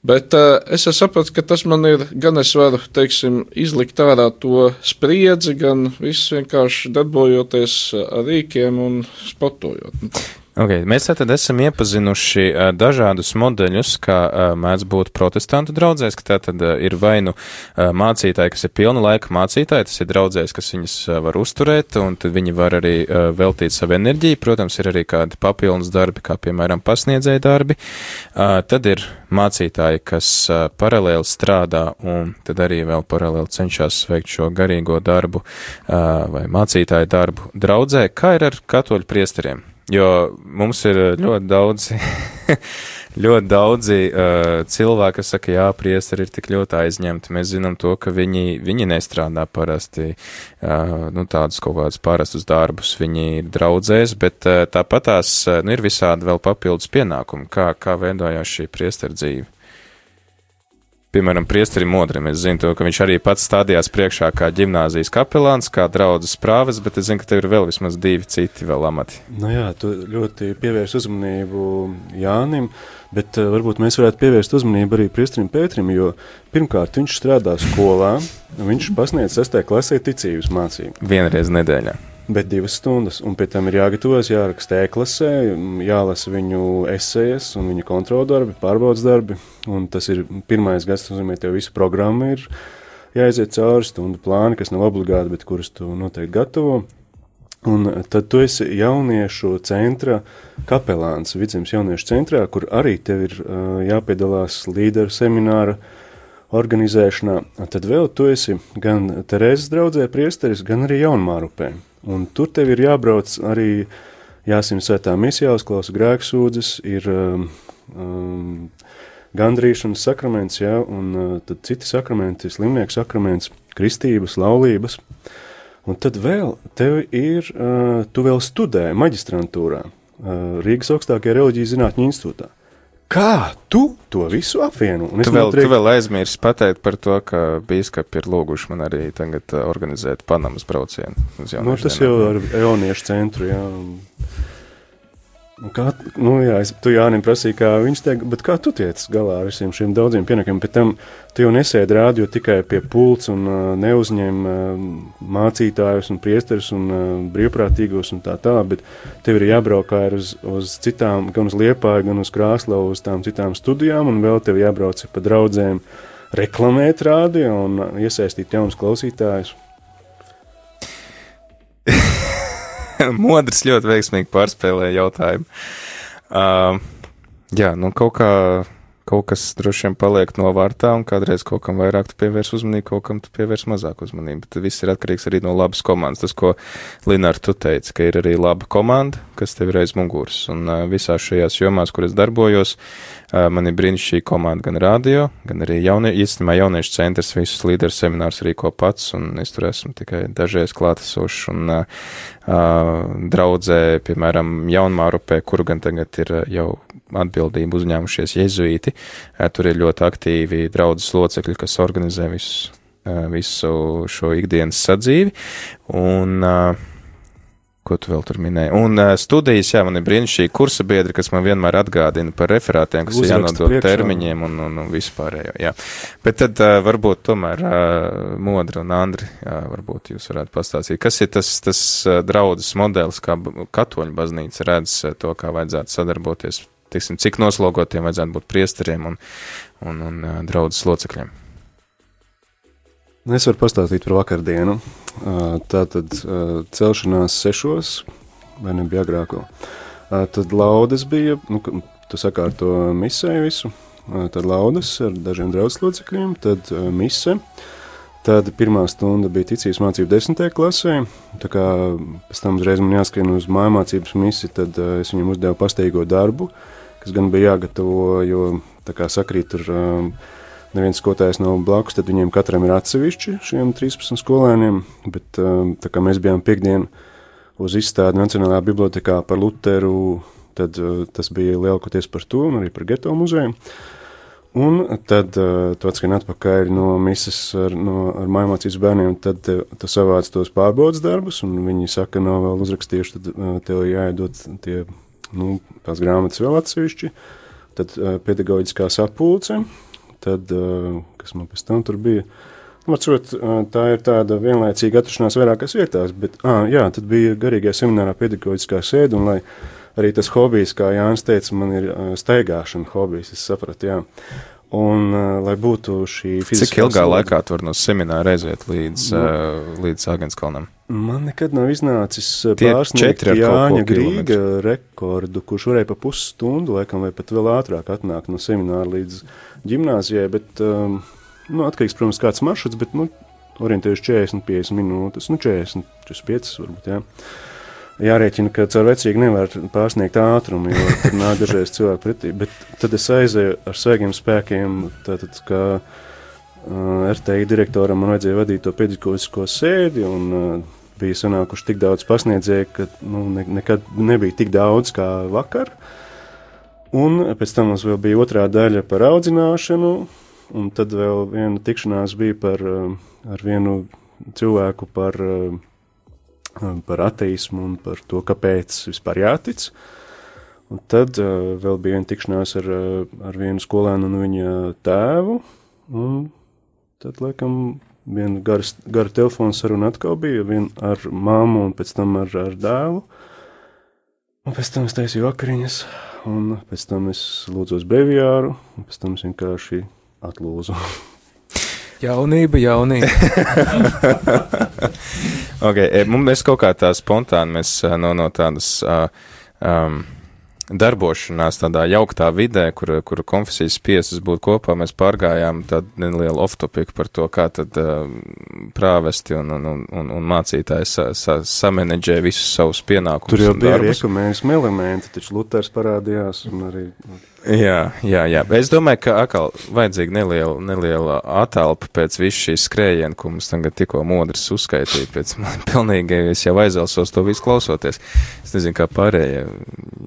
Bet uh, es sapratu, ka tas man ir gan es varu, teiksim, izlikt ārā to spriedzi, gan viss vienkārši darbojoties ar rīkiem un sportojot. Okay, mēs tātad esam iepazinuši uh, dažādus modeļus, kā uh, mēdz būt protestantu draudzēs, ka tātad uh, ir vai nu uh, mācītāji, kas ir pilna laika mācītāji, tas ir draudzēs, kas viņus uh, var uzturēt, un tad viņi var arī uh, veltīt savu enerģiju. Protams, ir arī kādi papildus darbi, kā piemēram pasniedzēja darbi. Uh, tad ir mācītāji, kas uh, paralēli strādā un tad arī vēl paralēli cenšas veikt šo garīgo darbu uh, vai mācītāju darbu draudzē. Kā ir ar katoļu priesteriem? Jo mums ir ļoti daudzi, ļoti daudzi uh, cilvēki, kas saka, jā, priesteri ir tik ļoti aizņemti. Mēs zinām to, ka viņi, viņi nestrādā parasti uh, nu, tādus kaut kādus parastus darbus. Viņi ir draudzēs, bet uh, tāpat tās uh, nu, ir visādi vēl papildus pienākumi, kā, kā veidojās šī priestera dzīve. Piemēram, priesterim modrim. Es zinu, to, ka viņš arī pats stādījās priekšā kā gimnāzijas kapelāns, kā draudzes prāves, bet es zinu, ka tev ir vēl vismaz divi citi vēl amati. Nu jā, tu ļoti pievērs uzmanību Jānim, bet uh, varbūt mēs varētu pievērst uzmanību arī priesterim Pēterim, jo pirmkārt viņš strādā skolā, viņš pasniedz 6. klasē ticības mācību. Vienreiz nedēļā. Bet divas stundas, un pēc tam ir jāgatavojas, jāraksta e-klasē, jālasa viņu esejas un viņa kontroldarbi, pārbaudas darbi. Un tas ir pirmais gads, tas nozīmē, tev visu programmu ir jāiziet cauri stundu plāni, kas nav obligāti, bet kurus tu noteikti gatavo. Un tad tu esi jauniešu centra kapelāns, vidzemes jauniešu centrā, kur arī tev ir uh, jāpiedalās līderu semināra organizēšanā. Tad vēl tu esi gan Terēzes draudzē priesteris, gan arī jaunmārupē. Un tur tev ir jābrauc arī jāsim svētā misijā, uzklausa grēksūdzes, ir um, um, gandrīšanas sakraments, jā, un uh, tad citi sakramenti, slimnieku sakraments, kristības, laulības. Un tad vēl tev ir, uh, tu vēl studē maģistrantūrā uh, Rīgas augstākajā reliģijas zinātņu institūtā. Kā tu to visu apvieno? Un es Tu vēl, noteikti- tu vēl aizmirsti pateikt par to, ka bīskapi ir lūguši man arī tagad uh, organizēt Panamas braucienu. uz Nu, tas dienām. jau ar jauniešu centru, jā. Un Kā, nu, jā, es, tu Jānim prasīji, kā viņš tiek, bet kā tu tiec galā ar visiem šiem daudziem pienākumiem? Pēc tam tu jau nesēdi rādio tikai pie pults un uh, neuzņem uh, mācītājus un priesterus un uh, brīvprātīgos un tā tā, bet tev ir jābrauk arī uz, uz citām, gan uz Liepāju, gan uz Krāslavu, uz tām citām studijām, un vēl tev jābrauc pa draudzēm reklamēt rādio un iesaistīt jaunus klausītājus. Modrs ļoti veiksmīgi pārspēlēja jautājumu. Uh, jā, nu kaut kā, kaut kas droši vien paliek novārtā, un kādreiz kaut kam vairāk tu pievērs uzmanību, kaut kam tu pievērs mazāk uzmanību. Tad viss ir atkarīgs arī no labas komandas. Tas, ko Linārs tu teici, ka ir arī laba komanda, kas tev ir aiz muguras. Un uh, visās šajās jomās, kur es darbojos, uh, man ir brīnišķīga komanda gan radio, gan arī jaunie, īstenībā jauniešu centrs visus līderu seminārus rīko pats, un es tur esmu tikai dažreiz klātesošs. Un, uh, draudzē, piemēram, Jaunmārupē, kuru gan tagad ir jau atbildību uzņēmušies jezuīti, tur ir ļoti aktīvi draudzes locekļi, kas organizē visu, visu šo ikdienas sadzīvi. Un, uh, Ko tu vēl tur minēji? Un uh, studijas, jā, man ir brīnišķīgi kursa biedri, kas man vienmēr atgādina par referātiem, kas ir jānodod termiņiem un, un, un vispārējo. Jā. Bet tad uh, varbūt tomēr uh, Modra un Andri, jā, varbūt jūs varētu pastāstīt, kas ir tas, tas uh, draudzes modelis, kā katoļu baznīca redz uh, to, kā vajadzētu sadarboties, tiksim, cik noslogotiem vajadzētu būt priesteriem un, un, un uh, draudzes locekļiem. Es varu pastāstīt par vakardienu. Tā tad celšanās sešos, vai nebija agrāko. Ā, Tad laudas bija, nu, tu sakārto misē visu. Tad laudas ar dažiem draudz locekļiem, tad mise. Tad pirmā stunda bija ticības mācība desmitajā klasē. Tā kā pēc tam uzreiz man jāskrien uz māju mācības misiju, tad uh, es viņam uzdevu pasteigo darbu, kas gan bija jāgatavo, jo tā kā sakrīt tur um, neviens skotājs nav blakus, tad viņiem katram ir atsevišķi šiem 13 skolēniem, bet um, tā kā mēs bijām piekdien uz izstādi Nacionālajā bibliotekā par Luteru, tad uh, tas bija lielākoties par to un arī par geto muzeju. Un tad uh, tu atskrien atpakaļ no misijas ar, no, ar mājmācības bērniem, tad te, tu savāc tos pārbaudas darbus, un viņi saka, nav vēl uzrakstījuši, tad uh, tev jāiedod tie, nu, tās grāmatas vēl atsevišķi, tad uh, pedagoģiskā sapulce, tad, kas man pēc tam tur bija, nu, Varbūt tā ir tāda vienlaicīga atrašanās vairākās vietās, bet, ah, jā, tad bija garīgajā seminārā pedagoģiskā sēde, un lai arī tas hobijs, kā Jānis teica, man ir staigāšana hobijs, es sapratu, jā. Un, uh, lai būtu šī fiziskā... Cik ilgā laikā tu vari no semināra aiziet līdz, nu, uh, līdz Āgenskalnam? Man nekad nav iznācis Tie pārsniegt Jāņa Grīga rekordu, kurš varēja pa pusstundu, laikam, vai pat vēl ātrāk atnākt no semināra līdz ģimnāzijai, bet, um, nu, atkarīgs, protams, kāds maršruts, bet, nu, orientējuši 40, 50 minūtes, nu, 40, 45 varbūt, jā. Jārēķina, ka caur vecīgu nevar pārsniegt ātrumu, jo tur nāk dažreiz cilvēki pretī, bet tad es aizēju ar svaigiem spēkiem, tātad, kā uh, RTI direktoram man vajadzēja vadīt to pedagoģisko sēdi, un uh, bija sanākuši tik daudz pasniedzēju, ka nu, ne, nekad nebija tik daudz kā vakar. Un pēc tam mums vēl bija otrā daļa par audzināšanu, un tad vēl viena tikšanās bija par, uh, ar vienu cilvēku par, uh, par ateismu un par to, kāpēc vispār jātic. Un tad uh, vēl bija viena tikšanās ar, uh, ar vienu skolēnu un viņa tēvu, un tad, laikam, viena gara, gara telefona saruna atkal bija, viena ar mammu un pēc tam ar, ar dēlu. Un pēc tam es taisīju vakariņas, un pēc tam es lūdzu uz bevijāru, un pēc tam es vienkārši atlūzu. Jaunība, jaunība. okay, e, mēs kaut kā tā spontāni, mēs ā, no, no tādas uh, um, darbošanās tādā jauktā vidē, kur, kur konfesijas piesas būtu kopā, mēs pārgājām tādu nelielu off-topiku par to, kā tad uh, prāvesti un, un, un, un, un mācītāji sa, sa, samanedžē visus savus pienākumus. Tur jau un bija ekumēnismu elementi, taču Luters parādījās un arī Jā, jā, jā. Es domāju, ka atkal vajadzīga neliela, neliela atelpa pēc visu šīs skrējiena, ko mums tagad tikko modrs uzskaitīja. Pēc man pilnīgi es jau aizelsos to visu klausoties. Es nezinu, kā pārējie.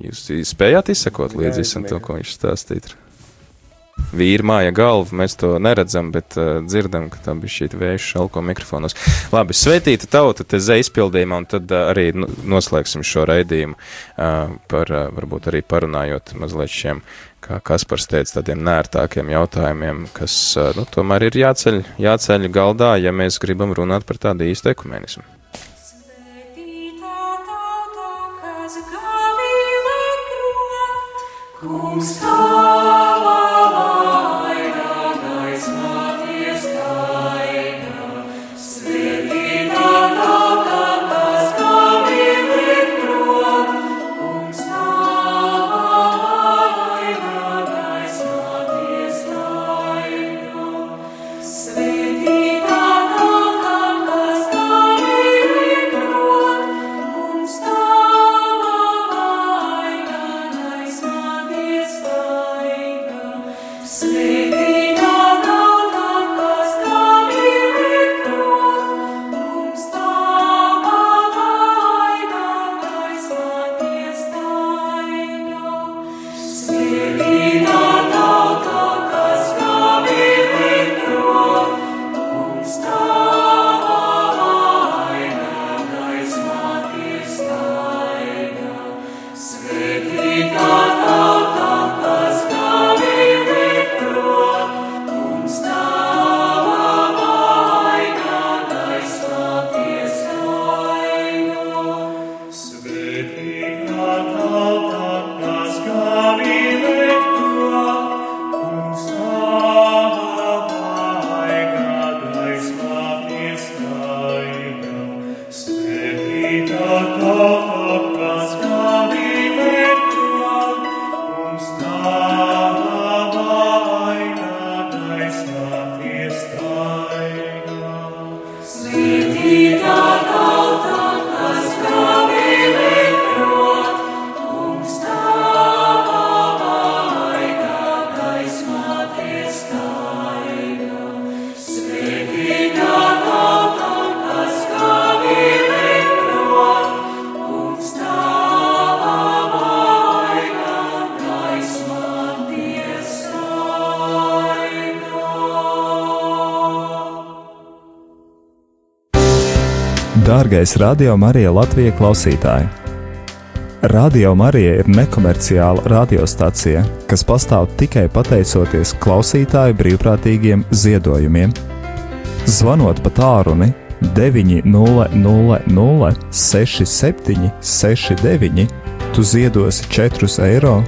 Jūs spējāt izsekot līdzi visam to, ko viņš stāstīja. Vīri māja galva, mēs to neredzam, bet uh, dzirdam, ka tam bija šī vēja šalko mikrofonos. Labi, sveitīta tauta te zē izpildījumā, un tad uh, arī noslēgsim šo raidījumu uh, par, uh, varbūt arī parunājot mazliet šiem, kā Kaspars teica, tādiem nērtākiem jautājumiem, kas, uh, nu, tomēr ir jāceļ, jāceļ galdā, ja mēs gribam runāt par tādu īstu ekumenismu. Kungs tavā Dārgais Radio Marija Latvija klausītāji! Radio Marija ir nekomerciāla radiostacija, kas pastāv tikai pateicoties klausītāju brīvprātīgiem ziedojumiem. Zvanot pa tālruni 900 67 69, tu ziedosi 4,27 eiro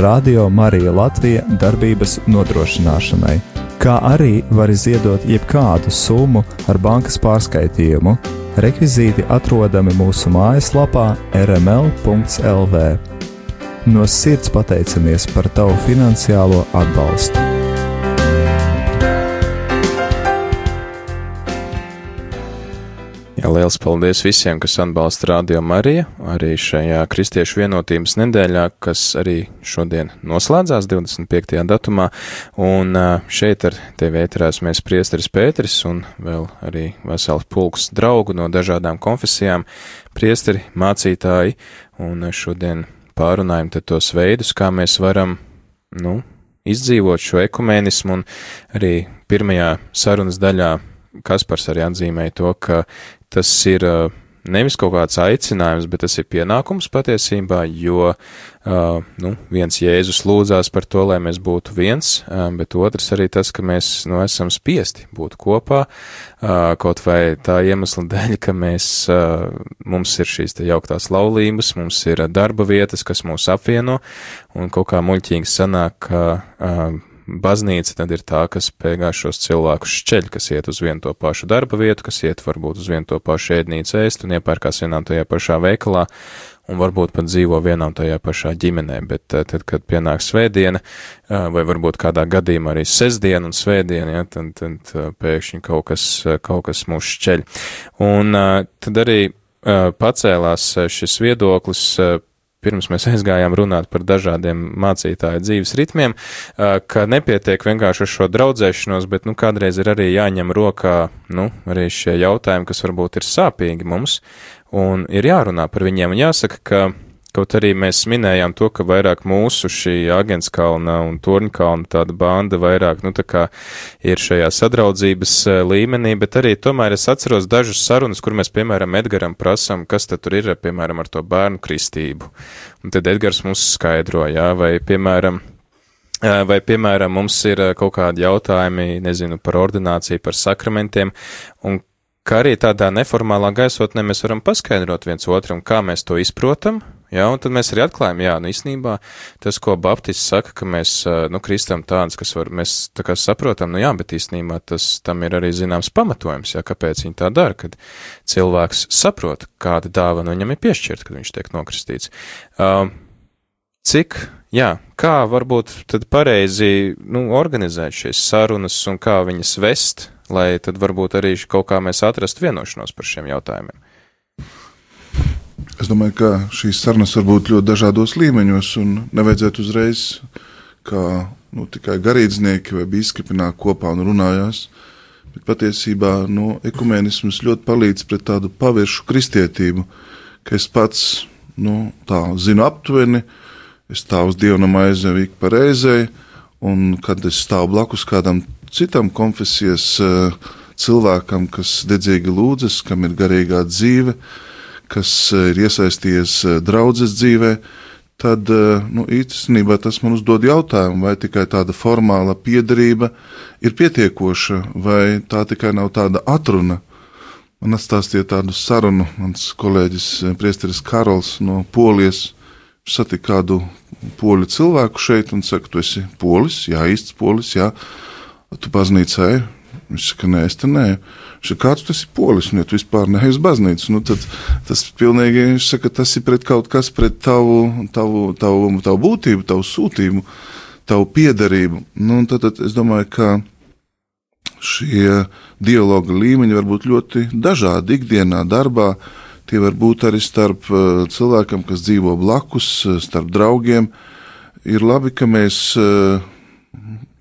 Radio Marija Latvija darbības nodrošināšanai, kā arī vari ziedot jebkādu summu ar bankas pārskaitījumu. Rekvizīti atrodami mūsu mājaslapā rml.lv. No sirds pateicamies par tavu finansiālo atbalstu! Liels paldies visiem, kas atbalsta Radio Mariju, arī šajā Kristiešu vienotības nedēļā, kas arī šodien noslēdzās 25. datumā, un šeit ar tevi ēterās mēs priesteris Pēteris un vēl arī vesels pulks draugu no dažādām konfesijām, priesteri, mācītāji, un šodien pārunājam tos veidus, kā mēs varam, nu, izdzīvot šo ekumēnismu, un arī pirmajā sarunas daļā Kaspars arī atzīmēja to, ka tas ir nevis kaut kāds aicinājums, bet tas ir pienākums patiesībā, jo nu, viens Jēzus lūdzās par to, lai mēs būtu viens, bet otrs arī tas, ka mēs nu, esam spiesti būt kopā, kaut vai tā iemesla dēļ, ka mēs, mums ir šīs te jauktās laulības, mums ir darba vietas, kas mūs apvieno, un kaut kā muļķīgi sanāk, ka baznīca tad ir tā, kas beigās šos cilvēkus šķeļ, kas iet uz vienu to pašu darba vietu, kas iet varbūt uz vienu to pašu ēdnīcu ēst un iepērkās vienā tajā pašā veikalā un varbūt pat dzīvo vienā un tajā pašā ģimenē, bet tad, kad pienāk svētdiena, vai varbūt kādā gadījumā arī sestdiena un svētdiena, ja, tad, tad pēkšņi kaut kas, kaut kas mūs šķeļ. Un tad arī pacēlās šis viedoklis pirms mēs aizgājām runāt par dažādiem mācītāju dzīves ritmiem, ka nepietiek vienkārši ar šo draudzēšanos, bet, nu, kādreiz ir arī jāņem rokā, nu, arī šie jautājumi, kas varbūt ir sāpīgi mums, un ir jārunā par viņiem, un jāsaka, ka Kaut arī mēs minējām to, ka vairāk mūsu šī Agenskalna un Torņkalna tāda banda vairāk, nu, tā kā ir šajā sadraudzības e, līmenī, bet arī tomēr es atceros dažas sarunas, kur mēs, piemēram, Edgaram prasam, kas tad tur ir, piemēram, ar to bērnu kristību. Un tad Edgars mums skaidro, jā, vai, piemēram, e, Vai, piemēram, mums ir e, kaut kādi jautājumi, nezinu, par ordināciju, par sakramentiem, un kā arī tādā neformālā gaisotnē mēs varam paskaidrot viens otram, kā mēs to izprotam, Jā, un tad mēs arī atklājam, jā, nu īstenībā tas, ko Baptists saka, ka mēs, nu, kristam tāds, kas var, mēs tā kā saprotam, nu jā, bet īstenībā tas, tam ir arī zināms pamatojums, jā, kāpēc viņi tā dara, kad cilvēks saprot, kāda dāvana viņam ir piešķirta, kad viņš tiek nokristīts. Uh, cik, jā, kā varbūt tad pareizi, nu, organizēt šīs sarunas un kā viņas vest, lai tad varbūt arī kaut kā mēs atrastu vienošanos par šiem jautājumiem? Es domāju, ka šīs sarunas var būt ļoti dažādos līmeņos, un nevajadzētu uzreiz kā nu, tikai garīdznieki vai biskupi nāk kopā un runājās. Bet patiesībā nu, ekumēnisms ļoti palīdz pret tādu paviršu kristietību, ka es pats nu, tā zinu aptuveni, es stāvu uz dievnam aizēju ik pa reizei, un kad es stāvu blakus kādam citam konfesijas eh, cilvēkam, kas dedzīgi lūdzas, kam ir garīgā dzīve, kas eh, ir iesaistījies eh, draudzes dzīvē, tad eh, nu, īstenībā tas man uzdod jautājumu, vai tikai tāda formāla piedarība ir pietiekoša, vai tā tikai nav tāda atruna. Man atstāstīja tādu sarunu, mans kolēģis Priesteris Karols no Polijas. Viņš satika kādu poļu cilvēku šeit un saka, tu esi polis, jā, īsts polis, jā, tu baznīcai. Viņš saka, nē, es te nē. Kāds tas ir polis, ja tu vispār neej uz baznīcu, nu tad tas pilnīgi, viņš saka, tas ir pret kaut kas, pret tavu, tavu, tavu, tavu būtību, tavu sūtību, tavu piedarību. Nu, tad, tad es domāju, ka šie dialoga līmeņi var būt ļoti dažādi ikdienā, darbā. Tie var būt arī starp uh, cilvēkiem, kas dzīvo blakus, uh, starp draugiem. Ir labi, ka mēs uh,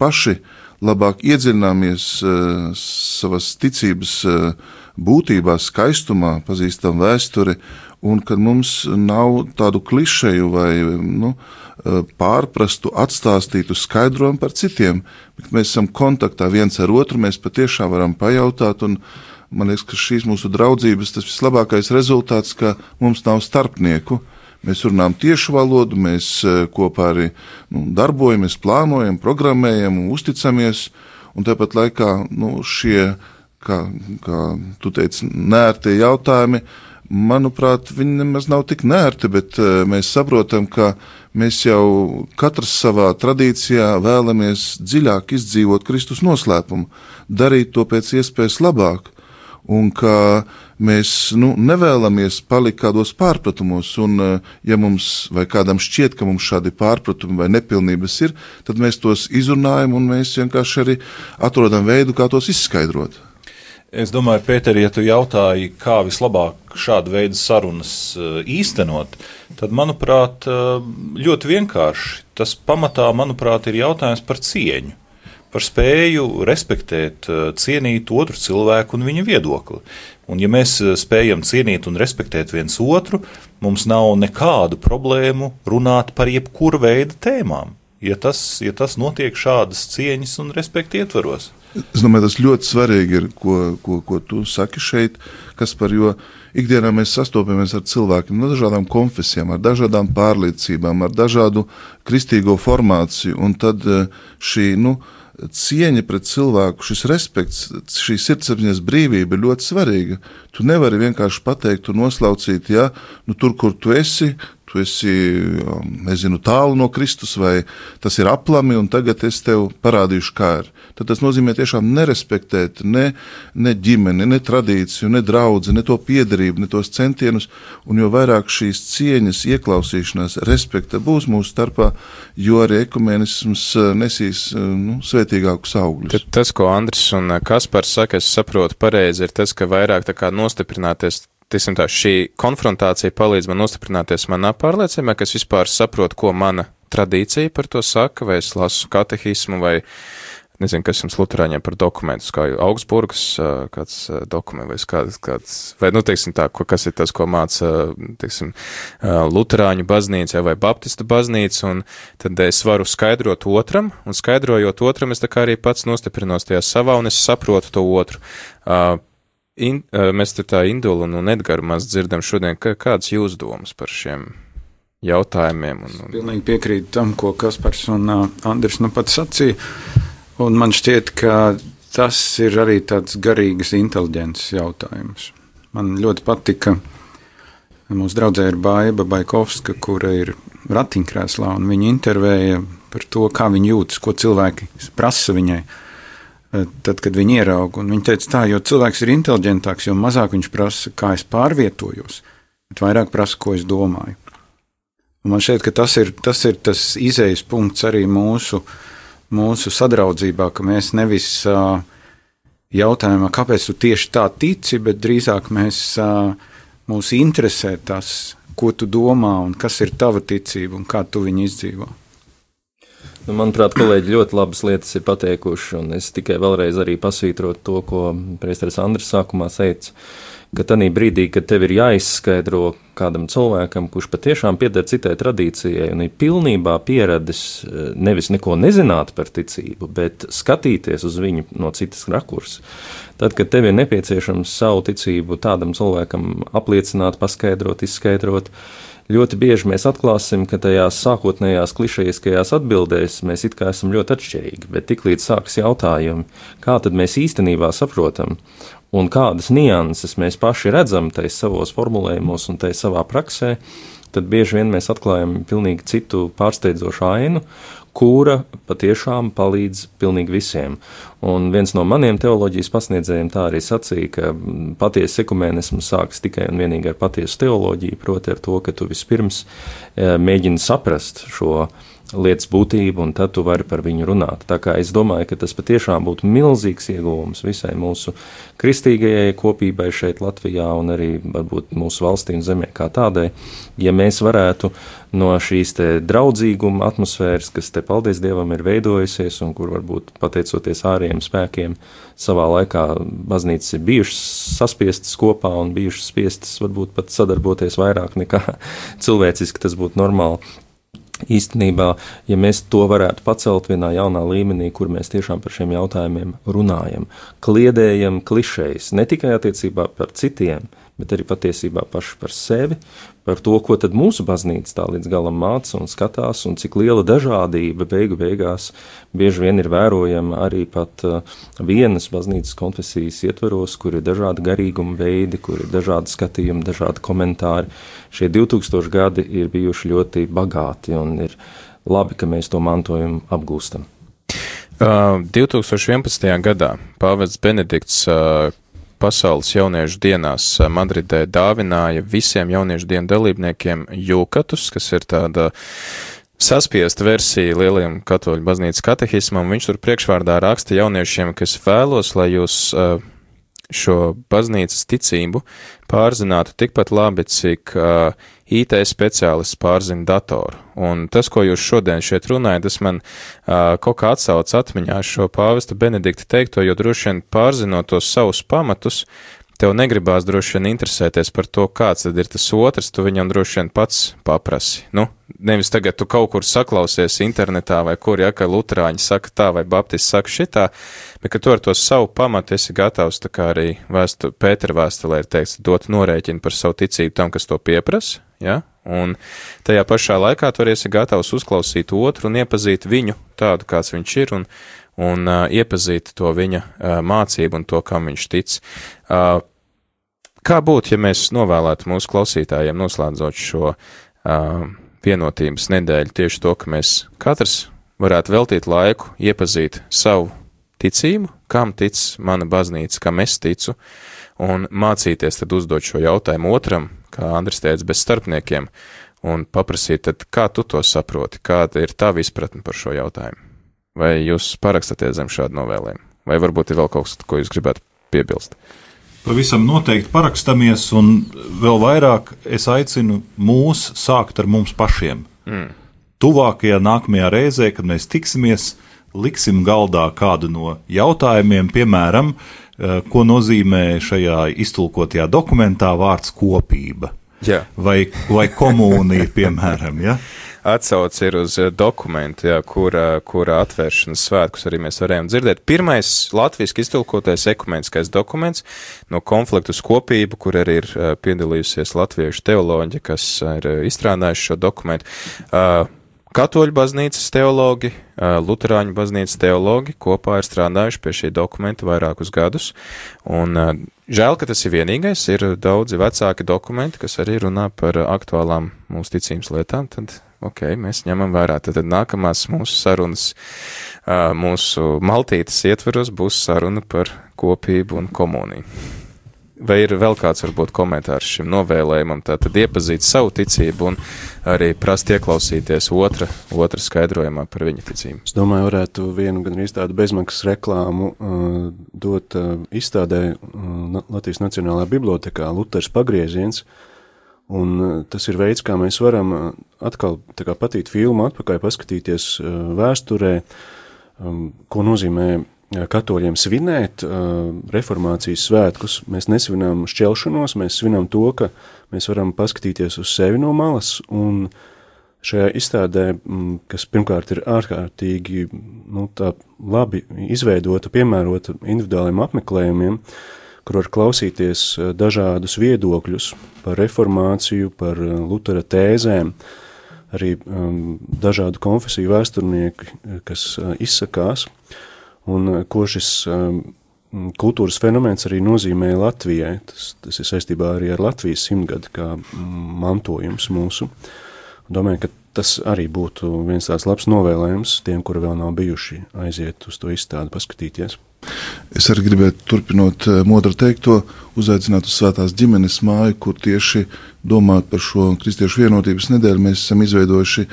paši labāk iedziļināmies uh, savas ticības uh, būtībā, skaistumā, pazīstam vēsturi, un kad mums nav tādu klišeju vai nu, uh, pārprastu, atstāstītu skaidrojumu par citiem, bet mēs esam kontaktā viens ar otru, mēs patiešām varam pajautāt man liekas, ka šīs mūsu draudzības tas vislabākais rezultāts, ka mums nav starpnieku. Mēs runājam tiešu valodu, mēs eh, kopā arī nu, darbojamies, plānojam, programmējam uzticamies. Un tāpat laikā nu, šie, kā, kā tu teici, nērtie jautājumi, manuprāt, viņi nemaz nav tik nērti, bet uh, mēs saprotam, ka mēs jau katrs savā tradīcijā vēlamies dziļāk izdzīvot Kristus noslēpumu, darīt to pēc iespējas labāk un ka mēs nu, nevēlamies palikt kādos pārpratumos, un eh, ja mums vai kādam šķiet, ka mums šādi pārpratumi vai nepilnības ir, tad mēs tos izrunājam un mēs vienkārši arī atrodam veidu, kā tos izskaidrot. Es domāju, Pēter, ja tu jautāji, kā vislabāk šādu veidu sarunas eh, īstenot, tad, manuprāt, eh, ļoti vienkārši. Tas pamatā, manuprāt, ir jautājums par cieņu par spēju respektēt, eh, cienīt otru cilvēku un viņa viedokli. Un, ja mēs eh, spējam cienīt un respektēt viens otru, mums nav nekādu problēmu runāt par jebkuru veidu tēmām, ja tas, ja tas notiek šādas cieņas un respekta ietvaros. Es domāju, tas ļoti svarīgi ir, ko, ko, ko tu saki šeit, kas par jo ikdienā mēs sastopamies ar cilvēkiem no dažādām konfesijām, ar dažādām pārliecībām, ar dažādu kristīgo formāciju, un tad eh, šī, nu, cieņa pret cilvēku, šis respekts, šī sirdsapziņas brīvība ir ļoti svarīga. Tu nevari vienkārši pateikt un noslaucīt, ja nu, tur, kur tu esi, tu esi nezinu, tālu no Kristus, vai tas ir aplami, un tagad es tev parādīšu, kā ir. Tad tas nozīmē tiešām nerespektēt ne, ne ģimeni, ne tradīciju, ne draugu, ne to piedarību, ne tos centienus, un jo vairāk šīs cieņas, ieklausīšanās, respekta būs mūsu starpā, jo arī ekumenisms uh, nesīs uh, nu, svētīgākus augļus. Tad tas, ko Andris un Kaspars saka, es saprotu pareizi, ir tas, ka vairāk tā kā nostiprināties Tiksim tā, šī konfrontācija palīdz man nostiprināties manā pārliecībā, ka es vispār saprotu, ko mana tradīcija par to saka, vai es lasu katehismu, vai nezinu, kas jums luterāņiem par dokumentus, kā Augsburgas kāds dokuments, vai kāds, kāds, vai, nu, teiksim tā, ko, kas ir tas, ko māca, teiksim, luterāņu baznīca vai baptistu baznīca, un tad es varu skaidrot otram, un skaidrojot otram, es tā kā arī pats nostiprinos tajā savā, un es saprotu to otru. In, mēs te tā Indulu un Edgaru maz dzirdam šodien, ka, kādas jūs domas par šiem jautājumiem? Un, un... Pilnīgi piekrītu tam, ko Kaspars un uh, Andris nu pat sacīja, un man šķiet, ka tas ir arī tāds garīgas inteliģences jautājums. Man ļoti patika, mūsu draudzē ir Baiba Baikovska, kura ir ratiņkrēslā, un viņa intervēja par to, kā viņa jūtas, ko cilvēki prasa viņai. Uh, Eh, tad, kad viņi ierauga. Viņa teica, tā, jo cilvēks ir inteliģentāks, jo mazāk viņš prasa, kā es pārvietojos, bet vairāk prasa, ko es domāju. Un man šķiet, ka tas ir tas, ir tas izējas punkts arī mūsu, mūsu sadraudzībā, ka mēs nevis uh, jautājam, kāpēc tu tieši tā tici, bet drīzāk mēs, uh, mūs interesē tas, ko tu domā un kas ir tava ticība un kā tu viņu izdzīvo. Nu, manuprāt, kolēģi ļoti labas lietas ir pateikuši, un es tikai vēlreiz arī pasvītrotu to, ko Priesteris Andris sākumā teica, ka tajā brīdī, kad tev ir jāizskaidro kādam cilvēkam, kurš patiešām pieder citai tradīcijai un ir pilnībā pieradis eh, nevis neko nezināt par ticību, bet skatīties uz viņu no citas rakursas, tad, kad tev ir nepieciešams savu ticību tādam cilvēkam apliecināt, paskaidrot, izskaidrot, ļoti bieži mēs atklāsim, ka tajās sākotnējās klišejiskajās atbildēs mēs it kā esam ļoti atšķirīgi, bet tiklīdz sākas jautājumi, kā tad mēs īstenībā saprotam un kādas nianses mēs paši redzam tajos savos formulējumos un tajā savā praksē, tad bieži vien mēs atklājam pilnīgi citu pārsteidzošu ainu, kura patiešām palīdz pilnīgi visiem. Un viens no maniem teoloģijas pasniedzējiem tā arī sacīja, ka patiesa ekumēnisms sākas tikai un vienīgi ar patiesu teoloģiju, proti ar to, ka tu vispirms eh, mēģini saprast šo lietas būtību, un tad tu vari par viņu runāt. Tā kā es domāju, ka tas patiešām būtu milzīgs ieguvums visai mūsu kristīgajai kopībai šeit Latvijā un arī varbūt mūsu valstī un zemē kā tādai, ja mēs varētu no šīs te draudzīguma atmosfēras, kas te, paldies Dievam, ir veidojusies un kur varbūt pateicoties ārējiem spēkiem savā laikā baznīcas ir bijušas saspiestas kopā un bijušas spiestas varbūt pat sadarboties vairāk nekā cilvēciski tas būtu normāli īstenībā, ja mēs to varētu pacelt vienā jaunā līmenī, kur mēs tiešām par šiem jautājumiem runājam, kliedējam klišejas, ne tikai attiecībā par citiem, bet arī patiesībā paši par sevi, par to, ko tad mūsu baznīca tā līdz galam māca un skatās, un cik liela dažādība beigu beigās bieži vien ir vērojama arī pat uh, vienas baznīcas konfesijas ietveros, kur ir dažādi garīguma veidi, kur ir dažādi skatījumi, dažādi komentāri. Šie 2000 gadi ir bijuši ļoti bagāti un ir labi, ka mēs to mantojumu apgūstam. Uh, 2011. gadā Pāvests Benedikts uh, pasaules jauniešu dienās eh, Madridē dāvināja visiem jauniešu dienu dalībniekiem jūkatus, kas ir tāda saspiesta versija lielajam katoļu baznīcas katehismam. Viņš tur priekšvārdā raksta jauniešiem, kas vēlos, lai jūs uh, šo baznīcas ticību pārzinātu tikpat labi, cik uh, IT speciālists pārzina datoru. Un tas, ko jūs šodien šeit runājat, tas man uh, kaut kā atsauc atmiņā šo pāvesta Benedikta teikto, jo droši vien pārzinot tos savus pamatus, tev negribās droši vien interesēties par to, kāds tad ir tas otrs, tu viņam droši vien pats paprasi. Nu, nevis tagad tu kaut kur saklausies internetā vai kur, ja, ka luterāņi saka tā vai baptisti saka šitā, bet ka tu ar to savu pamatu esi gatavs, tā kā arī vēstu, Pētera vēstulē ir teikts, dot norēķinu par savu ticību tam, kas to pieprasa, ja, un tajā pašā laikā tu arī esi gatavs uzklausīt otru un iepazīt viņu tādu, kāds viņš ir, un, un uh, iepazīt to viņa uh, mācību un to, kam viņš tic. Uh, kā būtu, ja mēs novēlētu mūsu klausītājiem, noslēdzot šo uh, vienotības nedēļu, tieši to, ka mēs katrs varētu veltīt laiku, iepazīt savu ticību, kam tic mana baznīca, kam es ticu, un mācīties tad uzdot šo jautājumu otram, kā Andris teica, bez starpniekiem, un paprasīt, tad kā tu to saproti, kāda ir tava izpratne par šo jautājumu. Vai jūs parakstaties zem šādu novēlējumu? Vai varbūt ir vēl kaut kas, ko jūs gribētu piebilst? Pavisam noteikti parakstamies, un vēl vairāk es aicinu mūs sākt ar mums pašiem. Mm. Tuvākajā nākamajā reizē, kad mēs tiksimies, liksim galdā kādu no jautājumiem, piemēram, eh, ko nozīmē šajā iztulkotajā dokumentā vārds kopība. Jā. Vai, vai komunija, piemēram. Ja? Atsauce ir uz eh, dokumentu, jā, kura, kura atvēršanas svētkus arī mēs varējām dzirdēt. Pirmais latviešu iztulkotais ekumeniskais dokuments no konfliktu kopību, kur arī ir uh, piedalījusies latviešu teoloģi, kas ir uh, izstrādājuši šo dokumentu. Katoļu baznīcas teologi, Lutāņu baznīcas teologi kopā ir strādājuši pie šī dokumenta vairākus gadus. Un žēl, ka tas ir vienīgais. Ir daudzi vecāki dokumenti, kas arī runā par aktuālām mūsu ticības lietām. Tad, ok, mēs ņemam vērā. Tad, nākamās mūsu sarunas, mūsu maltītes ietveros būs saruna par kopību un komuniju. Vai ir vēl kāds, varbūt, komentārs šim novēlējumam, tātad iepazīt savu ticību un arī prast ieklausīties otra, otra skaidrojumā par viņa ticību? Es domāju, varētu vienu gan arī tādu bezmaksas reklāmu uh, dot uh, izstādē uh, Latvijas Nacionālajā bibliotekā Luters pagrieziens, un uh, tas ir veids, kā mēs varam uh, atkal kā patīt filmu atpakaļ, paskatīties uh, vēsturē, ko nozīmē katoļiem svinēt uh, reformācijas svētkus. Mēs nesvinām šķelšanos, mēs svinām to, ka mēs varam paskatīties uz sevi no malas, un šajā izstādē, kas pirmkārt ir ārkārtīgi nu, labi izveidota, piemērota individuāliem apmeklējumiem, kur var klausīties dažādus viedokļus par reformāciju, par Lutera tēzēm, arī um, dažādu konfesiju vēsturnieki, kas uh, izsakās. Un eh, ko šis um, kultūras fenomens arī nozīmē Latvijai. Tas, tas ir saistībā arī ar Latvijas simtgadu kā mantojums mūsu. Domāju, ka tas arī būtu viens tāds labs novēlējums tiem, kuri vēl nav bijuši aiziet uz to izstādi, paskatīties. Es arī gribētu, turpinot eh, modra teikto, uzaicināt uz Svētās ģimenes māju, kur tieši domāt par šo kristiešu vienotības nedēļu mēs esam izveidojuši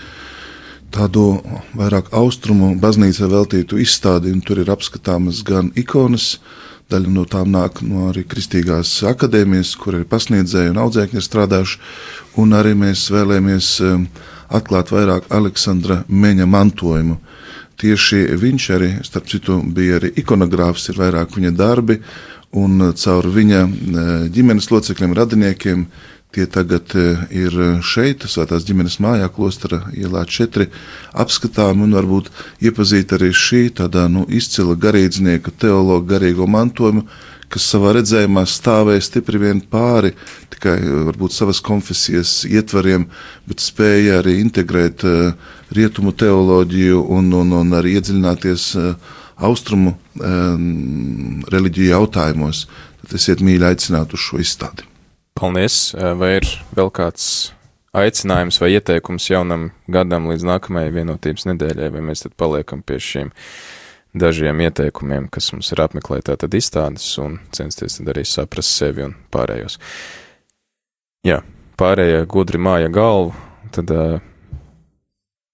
tādu vairāk austrumu baznīcai veltītu izstādi, un tur ir apskatāmas gan ikonas, daļa no tām nāk no arī Kristīgās akadēmijas, kur ir pasniedzēji un audzēkņi ir strādājuši, un arī mēs vēlēmies um, atklāt vairāk Aleksandra Meņa mantojumu. Tieši viņš arī, starp citu, bija arī ikonogrāfs, ir vairāk viņa darbi, un caur viņa uh, ģimenes locekļiem, radiniekiem. Tie tagad uh, ir šeit, Svētās ģimenes mājā, Klostera ielā 4, apskatām un varbūt iepazīt arī šī tādā nu, izcila garīdznieka, teologa garīgo mantojumu, kas savā redzējumā stāvēja stipri vien pāri tikai varbūt savas konfesijas ietvariem, bet spēja arī integrēt uh, rietumu teoloģiju un, un, un arī iedziļināties uh, austrumu um, reliģiju jautājumos. Tad esiet mīļi aicināti uz šo izstādi. Paldies! Vai ir vēl kāds aicinājums vai ieteikums jaunam gadam līdz nākamajai vienotības nedēļai, vai mēs tad paliekam pie šiem dažiem ieteikumiem, kas mums ir apmeklēt tātad izstādes un censties tad arī saprast sevi un pārējos. Jā, pārējie gudri māja galvu, tad,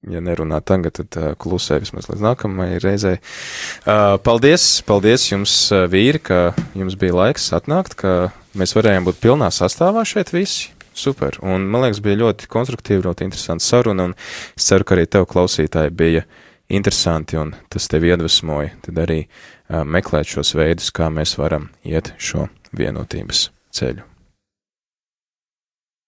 ja nerunā tagad, tad klusē vismaz līdz nākamajai reizei. Paldies, paldies jums, vīri, ka jums bija laiks atnākt, ka mēs varējām būt pilnā sastāvā šeit visi. Super, un man liekas, bija ļoti konstruktīva, ļoti interesanta saruna, un es ceru, ka arī tev klausītāji bija interesanti, un tas tevi iedvesmoja, tad arī uh, meklēt šos veidus, kā mēs varam iet šo vienotības ceļu.